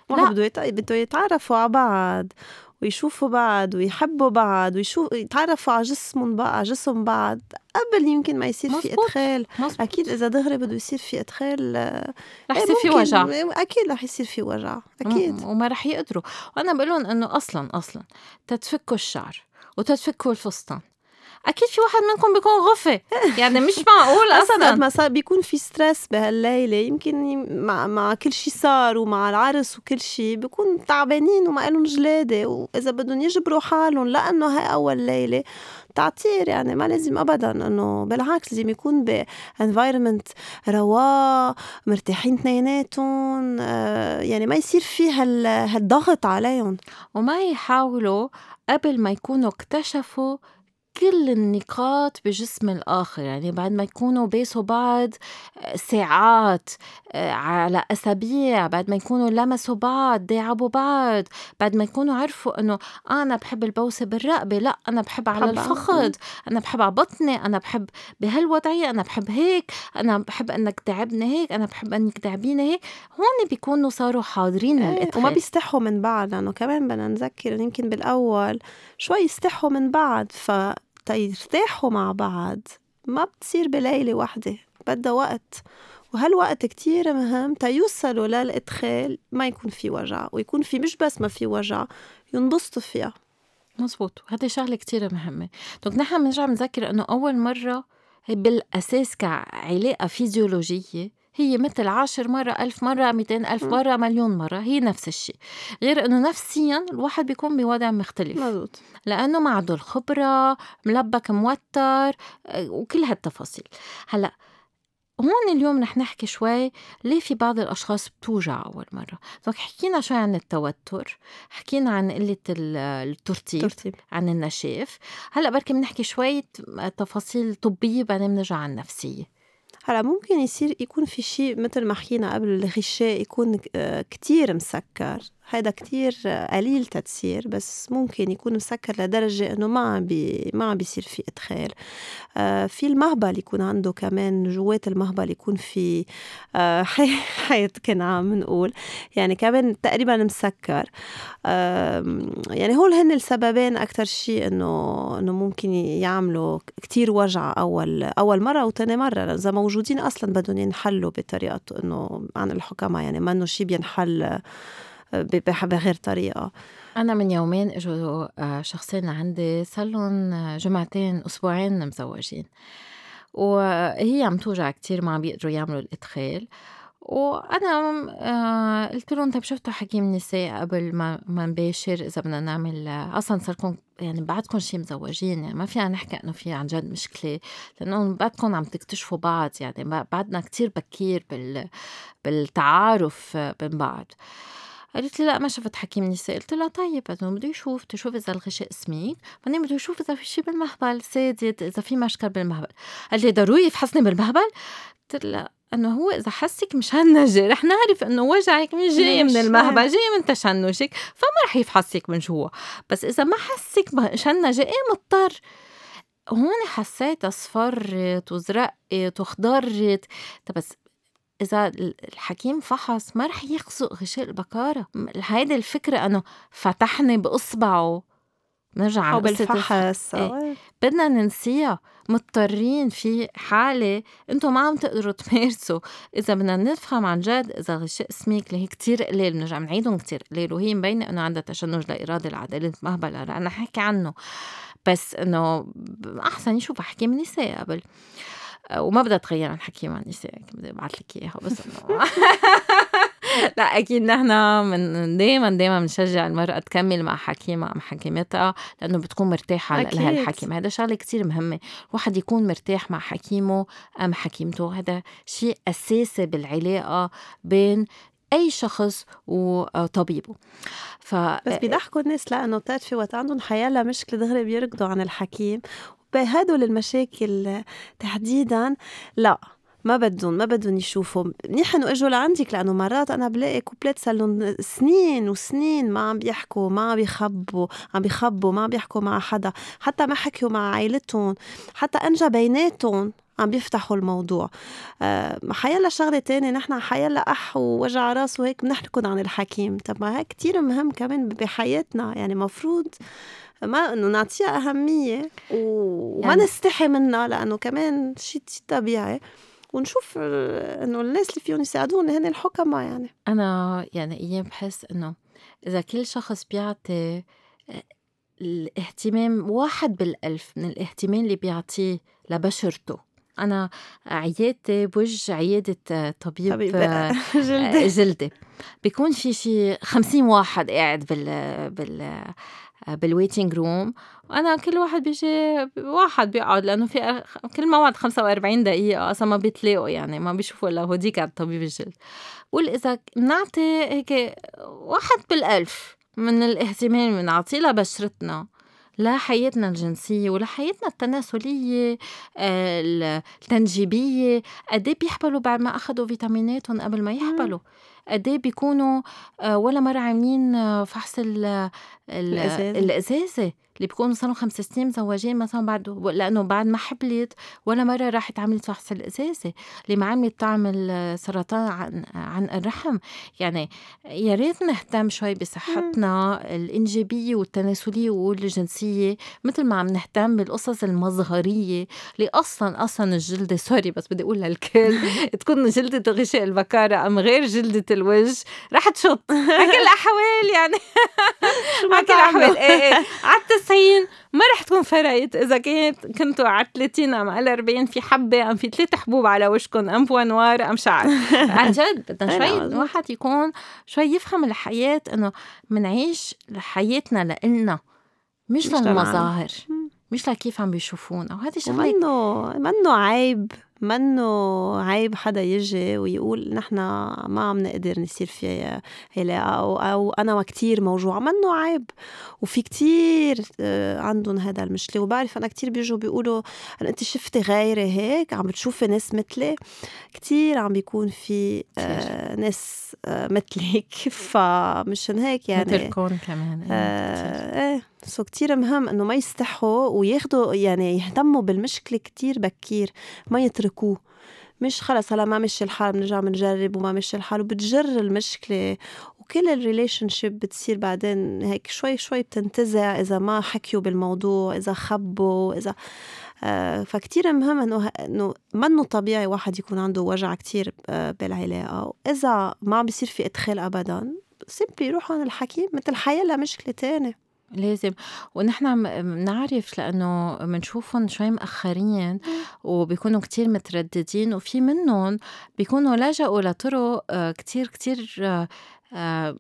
S1: لا.
S2: بده بده يتعرفوا على بعض ويشوفوا بعض ويحبوا بعض ويشوفوا يتعرفوا على جسمهم بقى على جسم بعض قبل يمكن ما يصير في
S1: مزبوط.
S2: إدخال
S1: مزبوط.
S2: أكيد إذا دغري بده يصير في إدخال آه،
S1: رح
S2: إيه
S1: يصير في. وجع
S2: أكيد رح يصير في وجع
S1: أكيد وما رح يقدروا وأنا بقول لهم إنه أصلا أصلا تتفكوا الشعر وتتفكوا الفستان أكيد في واحد منكم بيكون غفي. يعني مش معقول
S2: أصلا قد ما صار بيكون في stress بهالليلة. يمكن يم- مع مع كل شيء صار ومع العرس وكل شيء بيكون تعبانين وما لهم جلادة. وإذا بدهم يجبروا حالهم لأنه هاي أول ليلة تيصير يعني ما لازم ابدا. إنه بالعكس لازم يكون ب environment رواق مرتاحين اثنيناتهم. آه، يعني ما يصير في هال هالضغط عليهم.
S1: وما يحاولوا قبل ما يكونوا اكتشفوا كل النقاط بجسم الآخر يعني بعد ما يكونوا بيسوا بعض آه، ساعات آه، على أسابيع بعد ما يكونوا لمسوا بعض داعبوا بعض بعد ما يكونوا عرفوا إنه أنا بحب البوسة بالرقبة لا أنا بحب على الفخذ أنا بحب على بطني أنا بحب بهالوضعية أنا بحب هيك أنا بحب إنك تعبني هيك أنا بحب إنك تعبيني هيك. هون بيكونوا صاروا حاضرين
S2: إيه وما بيستحوا من بعض لأنه كمان بدنا نذكر يمكن بالأول شوي يستحوا من بعض ف تيرتاحوا مع بعض ما بتصير بليلة واحدة بدها وقت. وهالوقت كتير مهم تيوصلوا للإدخال ما يكون في وجع ويكون في مش بس ما في وجع ينبسطوا فيها.
S1: مزبوط. هذه شغلة كتير مهمة. دونك نحن بنرجع بنذكر إنه أول مرة بالأساس كعلاقة فيزيولوجية هي مثل عشر مرة ألف مرة ميتين ألف مرة مليون مرة. هي نفس الشيء. غير أنه نفسيا الواحد بيكون بوضع مختلف.
S2: مزبوط.
S1: لأنه ما عنده الخبرة ملبك موتر آه، وكل هالتفاصيل. هلأ هون اليوم رح نحكي شوي ليه في بعض الأشخاص بتوجع أول مرة. donc حكينا شوي عن التوتر حكينا عن قلة الترتيب ترتيب. عن النشاف هلأ بركي بنحكي شوية تفاصيل طبية بعدين بنرجع على النفسية.
S2: هلا ممكن يصير يكون في شيء مثل ما حكينا قبل الغشاء يكون آه، كتير مسكر. هذا كتير قليل تتصير بس ممكن يكون مسكر لدرجة إنه ما عم بي ما عم بيصير في إدخال. آه في المهبل يكون عنده كمان جوات المهبل يكون في آه حيط عم نقول. يعني كمان تقريبا مسكر. يعني هول هن السببين أكتر شيء إنه إنه ممكن يعملوا كتير وجع أول أول مرة وتاني مرة. إذا موجودين أصلا بدهم ينحلوا بطريقة إنه عن الحكماء يعني ما إنه شيء بينحل بغير طريقة.
S1: أنا من يومين إجوا آه، شخصين لعندي صار لهم آه، جمعتين أسبوعين مزوجين. وهي عم توجع كتير ما عم بيقدروا يعملوا الإدخال. وأنا آه قلت لهم طيب شفتوا حكيم نساء قبل ما ما نباشر إذا بدنا نعمل أصلا صاركم يعني بعدكم شي مزوجين يعني ما فينا نحكي إنه في عن جد مشكلة. لأنه بعدكم عم تكتشفوا بعض يعني بعدنا كتير بكير بال بالتعارف بين بعض. قالت لي لا ما شفت حكيم نساء قلت لها طيب انه بده يشوف تشوف إذا الغشاء سميك بعدين بده يشوف إذا في شيء بالمهبل سادد إذا في مشكل بالمهبل. قال لي ضروري يفحصني بالمهبل؟ قلت له إنه هو إذا حسك مشنجة رح نعرف إنه وجعك مش جاي من المهبل جاي من تشنجك فما رح يفحصك من جوا. بس إذا ما حسك مشنجة إيه مضطر؟ هون حسيت أصفرت وزرقت وخضرت. بس إذا الحكيم فحص ما رح يخزق غشاء البكارة هيدي الفكرة أنه فتحني بإصبعه نرجع
S2: أو بالفحص
S1: إيه. بدنا ننسيها. مضطرين في حالة إنتم ما عم تقدروا تمارسوا. إذا بدنا نفهم عن جد إذا غشاء سميك اللي هي كتير قليل بنرجع بنعيدهم كتير قليل. وهي مبينة إنه عندها تشنج لإرادة العدالة مهبلة أنا حكي عنه. بس إنه أحسن يشوف حكيم نساء قبل. وما بدها تغير عن حكي مع النساء بدي أبعث لك إياها بس لا أكيد نحن من دائما دائما بنشجع المرأة تكمل مع حكيمها ام حكيمتها لأنه بتكون مرتاحة لها الحكيم هذا شغلة كتير مهمة. الواحد يكون مرتاح مع حكيمه أم حكيمته. هذا شيء أساسي بالعلاقة بين أي شخص وطبيبه.
S2: ف بس بيضحكوا الناس لأنه بتعرفي وقت عندهم حيالة مشكلة دغري بيركضوا عن الحكيم. بهدول المشاكل تحديدا لا ما بدهم ما بدهم يشوفوا. منيح انه إجوا لعندك لأنه مرات أنا بلاقي كوبلات صار لهم سنين وسنين ما عم بيحكوا ما عم بيخبوا عم بيخبوا ما عم بيحكوا مع حدا حتى ما حكيوا مع عائلتهم حتى إنجا بيناتهم عم بيفتحوا الموضوع. أه حيلا شغلة تانية نحن حيلا أح ووجع راس وهيك بنحكي عن الحكيم. طب ما هيك كتير مهم كمان بحياتنا يعني مفروض ما إنه نعطيها أهمية وما يعني نستحي منها لأنه كمان شيء طبيعي. ونشوف إنه الناس اللي فيهم يساعدونا هن الحكماء يعني.
S1: أنا يعني أيام بحس إنه إذا كل شخص بيعطي آه، الاهتمام واحد بالألف من الاهتمام اللي بيعطيه لبشرته. أنا عيادتي بوجه عيادة آه، طبيب, طبيب. آه، جلدة. جلدة. بيكون في شي خمسين واحد قاعد بال بال بال waiting room وأنا كل واحد بيجي واحد بيقعد لأنه في كل موعد 45 دقيقة أصلا ما بيتلاقوا يعني ما بيشوفوا إلا هوديك على طبيب الجلد. بقول إذا بنعطي هيك واحد بالألف من الإهتمام بنعطيه لبشرتنا لحياتنا الجنسية ولحياتنا التناسلية آه، التنجيبية قد إيه بيحبلوا بعد ما أخذوا فيتاميناتهم قبل ما يحبلوا. قد إيه بيكونوا آه، ولا مرة عاملين آه، فحص الإزازة اللي بيكونوا صاروا خمس سنين مزوجين مثلا بعد لأنه بعد ما حبلت ولا مرة راحت عملت فحص الازازه اللي ما عملت تعمل سرطان عن عن الرحم. يعني يا ريت نهتم شوي بصحتنا الإنجابية والتناسلية والجنسية مثل ما عم نهتم بالقصص المظهريه اللي أصلا أصلا الجلدة سوري بس بدي أقول للكل تكون جلدة غشاء البكارة أم غير جلدة الوجه رح تشط. على كل الأحوال يعني. على كل الأحوال. إيه إيه. التسعين ما رح تكون فرقت. إذا كانت كنتوا على 30 أم على 40 في حبة أم في ثلاث حبوب على وشكم أم بوانوار أم شعر. عن جد بدنا شوي الواحد يكون شوي يفهم الحياة إنه منعيش حياتنا لإلنا مش, مش للمظاهر مش لكيف عم بيشوفونا. وهذا
S2: شغله منه منه عيب. منه عيب حدا يجي ويقول نحن ما عم نقدر نصير في علاقة أو, أو أنا كتير موجوعة منه عيب. وفي كتير آه، عندهم هذا المشكلة. وبعرف أنا كتير بيجوا بيقولوا أنت شفتي غيري هيك؟ عم بتشوفي ناس مثلي؟ كتير عم بيكون في آه ناس آه مثلك. فمشان هيك يعني
S1: مثلكم كمان.
S2: آه إيه. سو كتير مهم إنه ما يستحوا وياخدوا يعني يهتموا بالمشكلة كتير بكير ما يتركوه. مش خلص هلا ما مشي الحال بنرجع بنجرب وما مشي الحال وبتجر المشكلة. وكل ال relationship بتصير بعدين هيك شوي شوي بتنتزع إذا ما حكيوا بالموضوع إذا خبوا إذا آه فكتير مهم إنه إنه منه طبيعي واحد يكون عنده وجع كتير آه بالعلاقة. وإذا ما عم بيصير في إدخال ابدا simply يروحوا عند الحكيم مثل حيلا مشكله تانية.
S1: لازم. ونحن بنعرف لأنه بنشوفهم شوي مأخرين وبيكونوا كتير مترددين وفي منهم بيكونوا لجأوا لطرق آه، كتير كتير آه،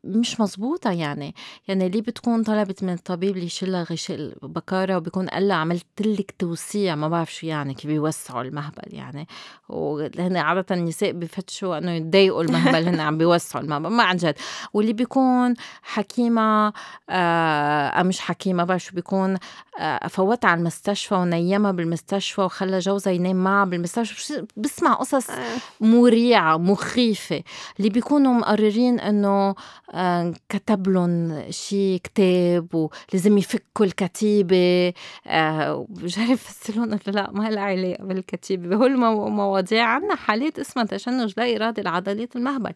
S1: مش مزبوطة يعني. يعني اللي بتكون طلبت من الطبيب اللي يشيلها غشاء البكارة وبيكون قال لها عملت لك توسيع؟ ما بعرف شو يعني كيف بيوسعوا المهبل يعني. وهن عادة النساء بفتشوا إنه يضايقوا المهبل هن عم بيوسعوا المهبل. ما عن جد. واللي بيكون حكيمة آه مش حكيمة بعرف شو بيكون آه فوتها على المستشفى ونيمها بالمستشفى وخلى جوزها ينام معها بالمستشفى. بسمع قصص آه. مريعة مخيفة. اللي بيكونوا مقررين إنه كتب لهم شي كتاب ولازم يفكوا الكتيبة. آه، بجرب فسرون لا ما لها علاقة بالكتيبة. بهول مواضيع عنا حالات اسمها تشنج لا إرادي العضلات المهبل.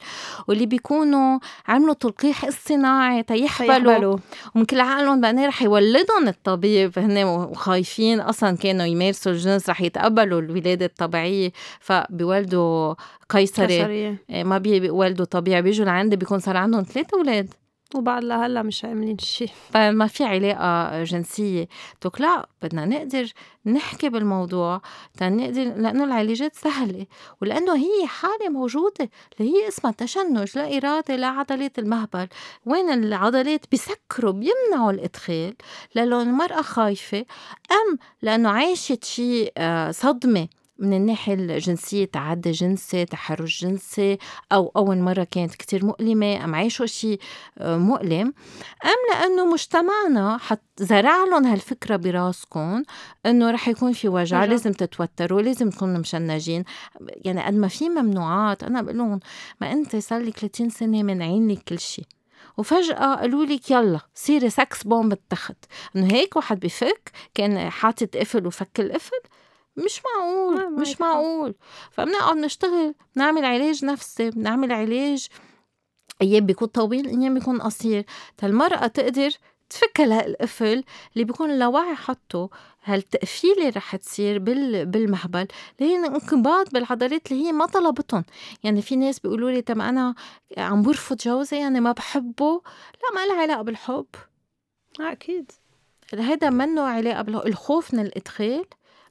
S1: واللي بيكونوا عملوا تلقيح اصطناعي تيحبلوا. ومن كل عقلهم بقى رح يولدهم الطبيب. هن وخايفين أصلا كانوا يمارسوا الجنس رح يتقبلوا الولادة الطبيعية. فبيولدوا قيصري. إيه، ما بيولدوا طبيعي بيجوا لعندي بيكون صار عندهم ثلاثة أولاد.
S2: وبعد لهلا مش عاملين شيء
S1: فما في علاقة جنسية. دوك لا بدنا نقدر نحكي بالموضوع تنقدر لأنه العلاجات سهلة. ولأنه هي حالة موجودة اللي هي اسمها تشنج لا إرادة لا عضلات المهبل. وين العضلات؟ بيسكروا بيمنعوا الإدخال. لأنه المرأة خايفة. أم لأنه عايشة شيء آه، صدمة. من الناحية الجنسية تعدى جنسي تحرش جنسي أو أول مرة كانت كتير مؤلمة أم عايشوا شيء آه، مؤلم. أم لأنه مجتمعنا حط زرع لهم هالفكرة براسكم إنه رح يكون في وجع لازم تتوتروا لازم تكونوا مشنجين. يعني قد ما في ممنوعات أنا بقول لهم ما أنت صار لك 30 سنة منعين لك كل شيء وفجأة قالوا لك يلا صيري سكس بومب التخت إنه هيك واحد بفك كان حاطط قفل وفك القفل. مش معقول مش معقول. فبنقعد نشتغل نعمل علاج نفسي بنعمل علاج أيام بيكون طويل أيام بيكون قصير. المرأة تقدر تفك القفل اللي بيكون اللاوعي حطه. هالتقفيلة رح تصير بال بالمهبل اللي هي انقباض بالعضلات اللي هي ما طلبتهم يعني في ناس بيقولوا لي طب أنا عم برفض جوزي يعني ما بحبه. لا ما لها علاقة بالحب.
S2: أكيد.
S1: هذا منه علاقة بالحب الخوف من الإدخال.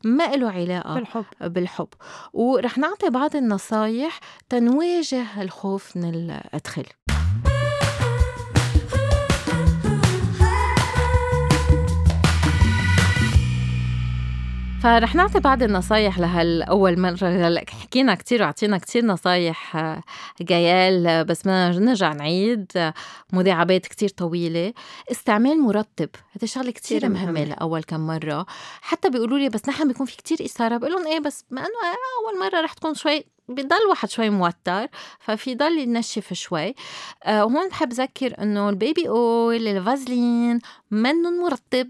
S1: ما له علاقة
S2: بالحب.
S1: بالحب. ورح نعطي بعض النصايح تنواجه الخوف من الأدخل. فرح نعطي بعض النصايح لهالأول مرة. هلأ حكينا كتير وعطينا كتير نصايح جيال بس بدنا نرجع نعيد. مداعبات كتير طويلة. استعمال مرطب. هذا شغلة كتير مهمة لأول كم مرة. حتى بيقولوا لي بس نحن بيكون في كتير إثارة. بقول لهم إيه بس ما إنه أول مرة رح تكون شوي بضل واحد شوي موتر ففي ضل ينشف شوي. آه وهون بحب ذكر إنه ال baby oil الفازلين منن مرطب.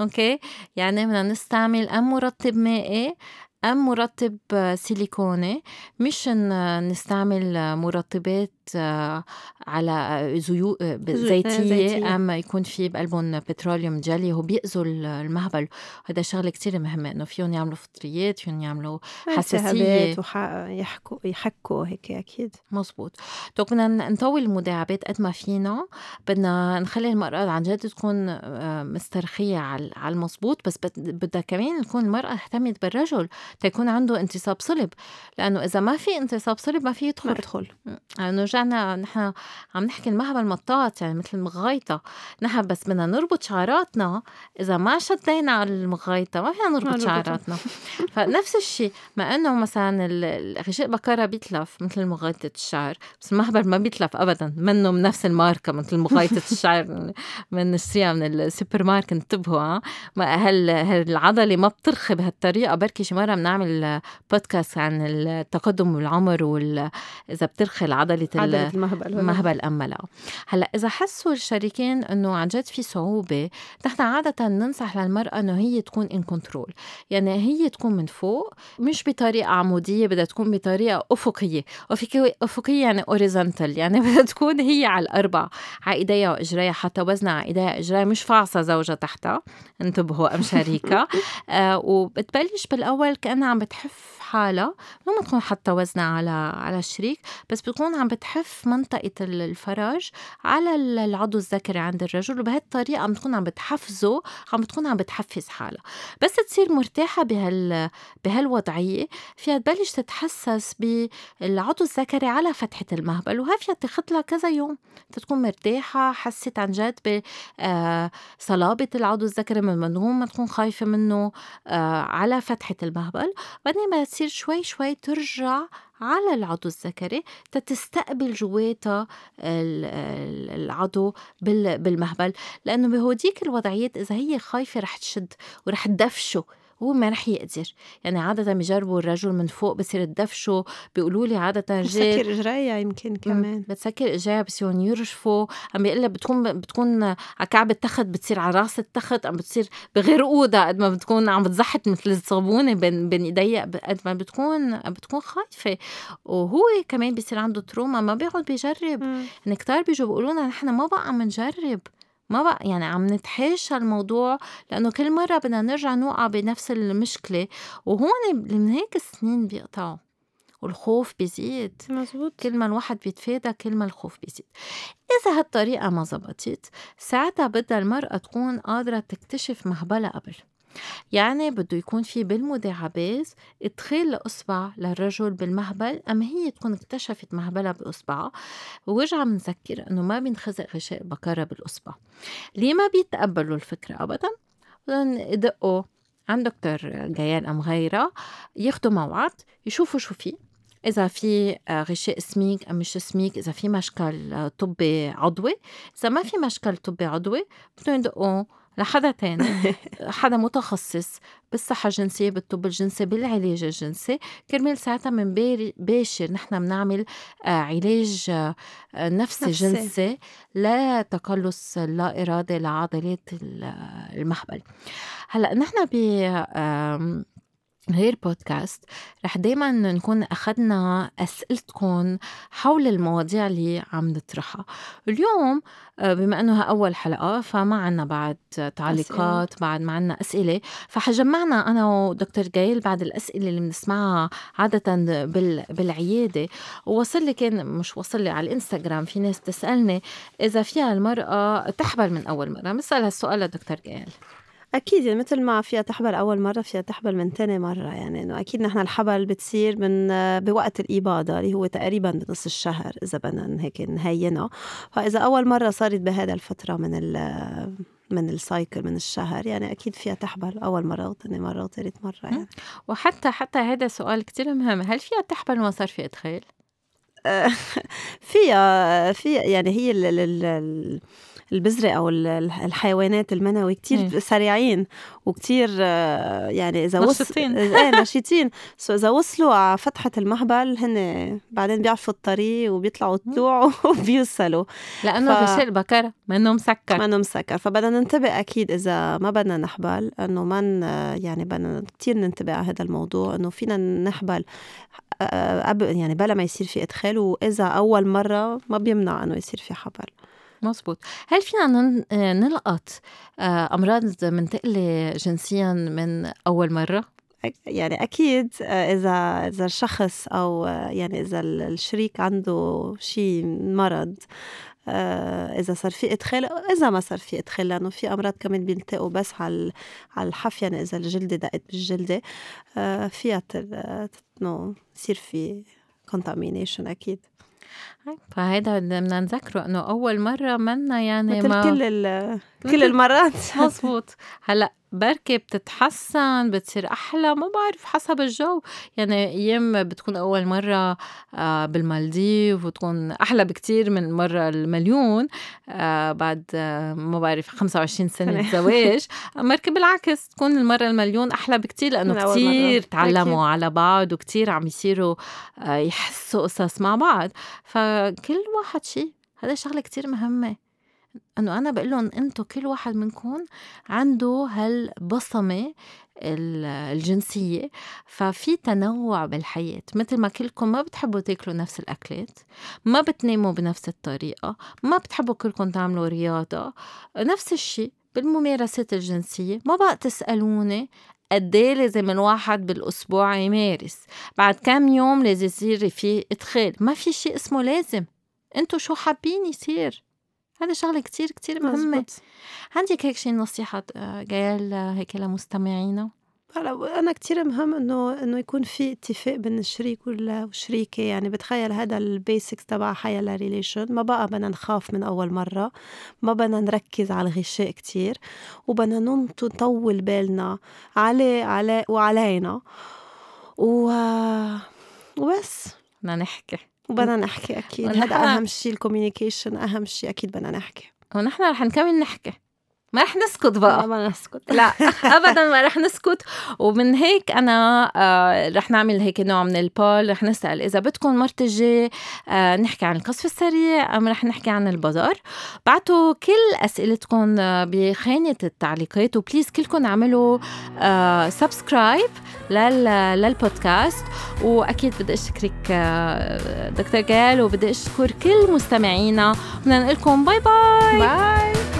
S1: okay؟ يعني بدنا نستعمل ام مرطب مائي أم مرطب سيليكوني مش نستعمل مرطبات آه، على زيوت آه، زيتية أم يكون في بقلبهم petroleum jelly هو بيأذوا المهبل. هذا شغلة كتير مهمة إنه فيهم يعملوا فطريات فيهم يعملوا حساسية.
S2: يحكوا يحكوا هيك أكيد.
S1: مزبوط طيب بدنا نطول المداعبات قد ما فينا. بدنا نخلي المرأة عن جد تكون آه، مسترخية على المزبوط بس بدها كمان تكون المرأة تهتمت بالرجل. تيكون عنده انتصاب صلب لأنه إذا ما في انتصاب صلب ما في يدخل.
S2: ما يدخل
S1: لأنه رجعنا نحن عم نحكي المهبل مطاط يعني مثل المغايطة. نحن بس بدنا نربط شعراتنا إذا ما شدينا على المغايطة ما فينا نربط شعراتنا. فنفس الشيء مع إنه مثلا الغشاء بكرة بيتلف مثل مغايطة الشعر بس المهبل ما بيتلف أبدا. منه من نفس الماركة مثل مغايطة الشعر. بنشتريها من السوبر ماركت انتبهوا هل العضلة ما بترخي بهالطريقة بركي شي مرة بنعمل بودكاست عن التقدم بالعمر وال إذا بترخي العضلة
S2: عضلة المهبل.
S1: المهبل أم لا هلأ إذا حسوا الشريكين إنه عن جد في صعوبة نحن عادة ننصح للمرأة إنه هي تكون in control يعني هي تكون من فوق مش بطريقة عمودية بدها تكون بطريقة أفقية. أفقية يعني horizontal يعني بدها تكون هي على الأربع على إيديها وإجريها حتى وزنها على إيديها وإجريها. مش فاعصة زوجها تحتها. انتبهوا أم شريكة. آه وبتبلش بالأول كأنها عم بتحف حالها ما تكون حتى وزنها على على الشريك بس بتكون عم بتحف منطقة الفرج على العضو الذكري عند الرجل وبهالطريقة عم بتكون عم بتحفزه عم بتكون عم بتحفز حالها. بس تصير مرتاحة بهال بهالوضعية فيها تبلش تتحسس بالعضو الذكري على فتحة المهبل وهي فيها تاخذ لها كذا يوم تكون مرتاحة حست عن جد بصلابة آه، العضو الذكري من ما تكون خايفة منه آه، على فتحة المهبل. بعدين ما تصير شوي شوي ترجع على العضو الذكري تتستقبل جواتها العضو بالمهبل. لأنه بهوديك الوضعيات إذا هي خايفة رح تشد ورح تدفشه. هو ما رح يقدر. يعني عادة بيجربوا الرجل من فوق بصير تدفشوا بيقولوا لي عادة رجال
S2: بتسكر إجريها يمكن كمان.
S1: بتسكر إجريها بصيروا يرشفوا. عم بيقول بتكون بتكون على كعب التخت بتصير على رأس التخت عم بتصير بغرقوها قد ما بتكون عم بتزحت مثل الصابونة بين بين ايديها قد ما بتكون بتكون خايفة. وهو كمان بيصير عنده تروما ما بيقعد بيجرب يعني كتار بيجوا بيقولوا لنا نحن ما بقى عم نجرب. ما بقى يعني عم نتحاشى الموضوع لأنه كل مرة بدنا نرجع نوقع بنفس المشكلة وهون من هيك السنين بيقطعوا والخوف بيزيد.
S2: مزبوط.
S1: كل ما الواحد بيتفادى كل ما الخوف بيزيد. إذا هالطريقة ما زبطت ساعتها بدها المرأة تكون قادرة تكتشف مهبلة قبل. يعني بده يكون في بالمداعبات إدخال الإصبع للرجل بالمهبل أما هي تكون اكتشفت مهبلة بإصبعها وورجع بنذكر إنه ما بينخزق غشاء بكرة بالإصبع. ليه ما بيتقبلوا الفكرة أبدا؟ بدهم يدقوا عند دكتور جيال أم غيرها ياخدوا موعد يشوفوا شو في. إذا في غشاء سميك أم مش سميك إذا في مشكل طبي عضوي. إذا ما في مشكل طبي عضوي بدهم يدقوا لحدا تاني. حدا متخصص بالصحة الجنسية بالطب الجنسي بالعلاج الجنسي. كرمال ساعتها من باشر نحن بنعمل آه، علاج آه، نفسي جنسي لتقلص لا إرادة لعضلات المهبل هلأ نحن ب غير بودكاست رح دايما نكون أخذنا أسئلتكم حول المواضيع اللي عم نطرحها. اليوم آه، بما أنه أول حلقة فما عنا بعد تعليقات أسئلة. بعد ما عنا أسئلة فحجمعنا أنا ودكتور جايل بعد الأسئلة اللي بنسمعها عادة بالعيادة. ووصل لي كان مش وصل لي على الإنستغرام في ناس تسألني إذا فيها المرأة تحبل من أول مرة. بسأل هالسؤال لدكتور جايل.
S2: أكيد يعني مثل ما فيها تحبل أول مرة فيها تحبل من تاني مرة. يعني إنه أكيد نحن الحبل بتصير من بوقت الإباضة اللي هو تقريبا بنص الشهر إذا بدنا هيك نهينها فإذا أول مرة صارت بهذا الفترة من من السايكل من الشهر يعني أكيد فيها تحبل أول مرة وثاني مرة وثالث مرة يعني.
S1: وحتى حتى هذا سؤال كتير مهم. هل فيها تحبل وما صار في إدخال؟
S2: فيها فيها يعني هي ال ال البزرة أو الحيوانات المنوي كتير إيه. سريعين وكتير يعني إذا
S1: نشيطين
S2: إيه نشيطين. سو إذا وصلوا على فتحة المهبل هن بعدين بيعرفوا الطريق وبيطلعوا الطلوع وبيوصلوا.
S1: لأنه ف... غشاء البكر منه مسكر.
S2: منه مسكر. فبدنا ننتبه أكيد إذا ما بدنا نحبل إنه من يعني بدنا كتير ننتبه على هذا الموضوع إنه فينا نحبل قبل يعني بلا ما يصير في إدخال. وإذا أول مرة ما بيمنع إنه يصير في حبل.
S1: مزبوط هل فينا نلقط آه، أمراض منتقلة جنسيا من أول مرة؟
S2: يعني أكيد آه، إذا إذا الشخص أو آه، يعني إذا الشريك عنده شيء مرض إذا صار في إدخال أو إذا ما صار في إدخال لأنه في أمراض كمان بينتقوا بس على على الحف يعني إذا الجلدة دقت بالجلدة فيها إنه يصير في contamination أكيد
S1: فهيدا بدنا نذكره إنه أول مرة منا يعني
S2: مثل ما كل كل المرات.
S1: مزبوط هلأ بركي بتتحسن بتصير أحلى ما بعرف حسب الجو. يعني أيام بتكون أول مرة آه، بالمالديف وتكون أحلى بكتير من المرة المليون آه، بعد آه، ما بعرف 25 سنة زواج مركب بالعكس تكون المرة المليون أحلى بكتير لأنه كتير تعلموا على بعض وكتير عم يصيروا يحسوا قصص مع بعض. فكل واحد شيء هذا شغلة كتير مهمة. إنه أنا بقول لهم أنتم كل واحد منكم عنده هالبصمة الجنسية ففي تنوع بالحياة. مثل ما كلكم ما بتحبوا تاكلوا نفس الأكلات ما بتناموا بنفس الطريقة ما بتحبوا كلكم تعملوا رياضة نفس الشيء بالممارسات الجنسية. ما بقى تسألوني قد إيه لازم الواحد بالأسبوع يمارس؟ بعد كم يوم لازم يصير في إدخال؟ ما في شيء اسمه لازم. انتو شو حابين يصير؟ هذا شغلة كتير كتير مهمة. عندك هيك شي نصيحة آه، جاية هيك لمستمعينا؟
S2: هلا أنا كتير مهم انه إنه يكون في اتفاق بين الشريك والشريكة. يعني بتخيل هذا ال basics تبع حياة ال relation ما بقى بدنا نخاف من أول مرة. ما بدنا نركز على الغشاء كتير. وبدنا نطول بالنا عليه عليه وعلينا. و... وبس.
S1: بدنا نحكي.
S2: وبدنا نحكي أكيد. هذا أهم شيء ال communication أهم شيء أكيد بدنا نحكي.
S1: ونحن رح نكمل نحكي. ما رح نسكت بقى.
S2: ما نسكت.
S1: لا ابدا ما رح نسكت. ومن هيك أنا آه رح نعمل هيك نوع من ال poll. رح نسأل إذا بدكم المرة الجاي آه نحكي عن القذف السريع أم رح نحكي عن البظر بعتوا كل أسئلتكم آه، بخانة التعليقات. و please كلكم اعملوا آه subscribe لل للبودكاست. وأكيد بدي أشكرك دكتور جال وبدي أشكر كل مستمعينا. بدنا نقول لكم bye bye.
S2: bye.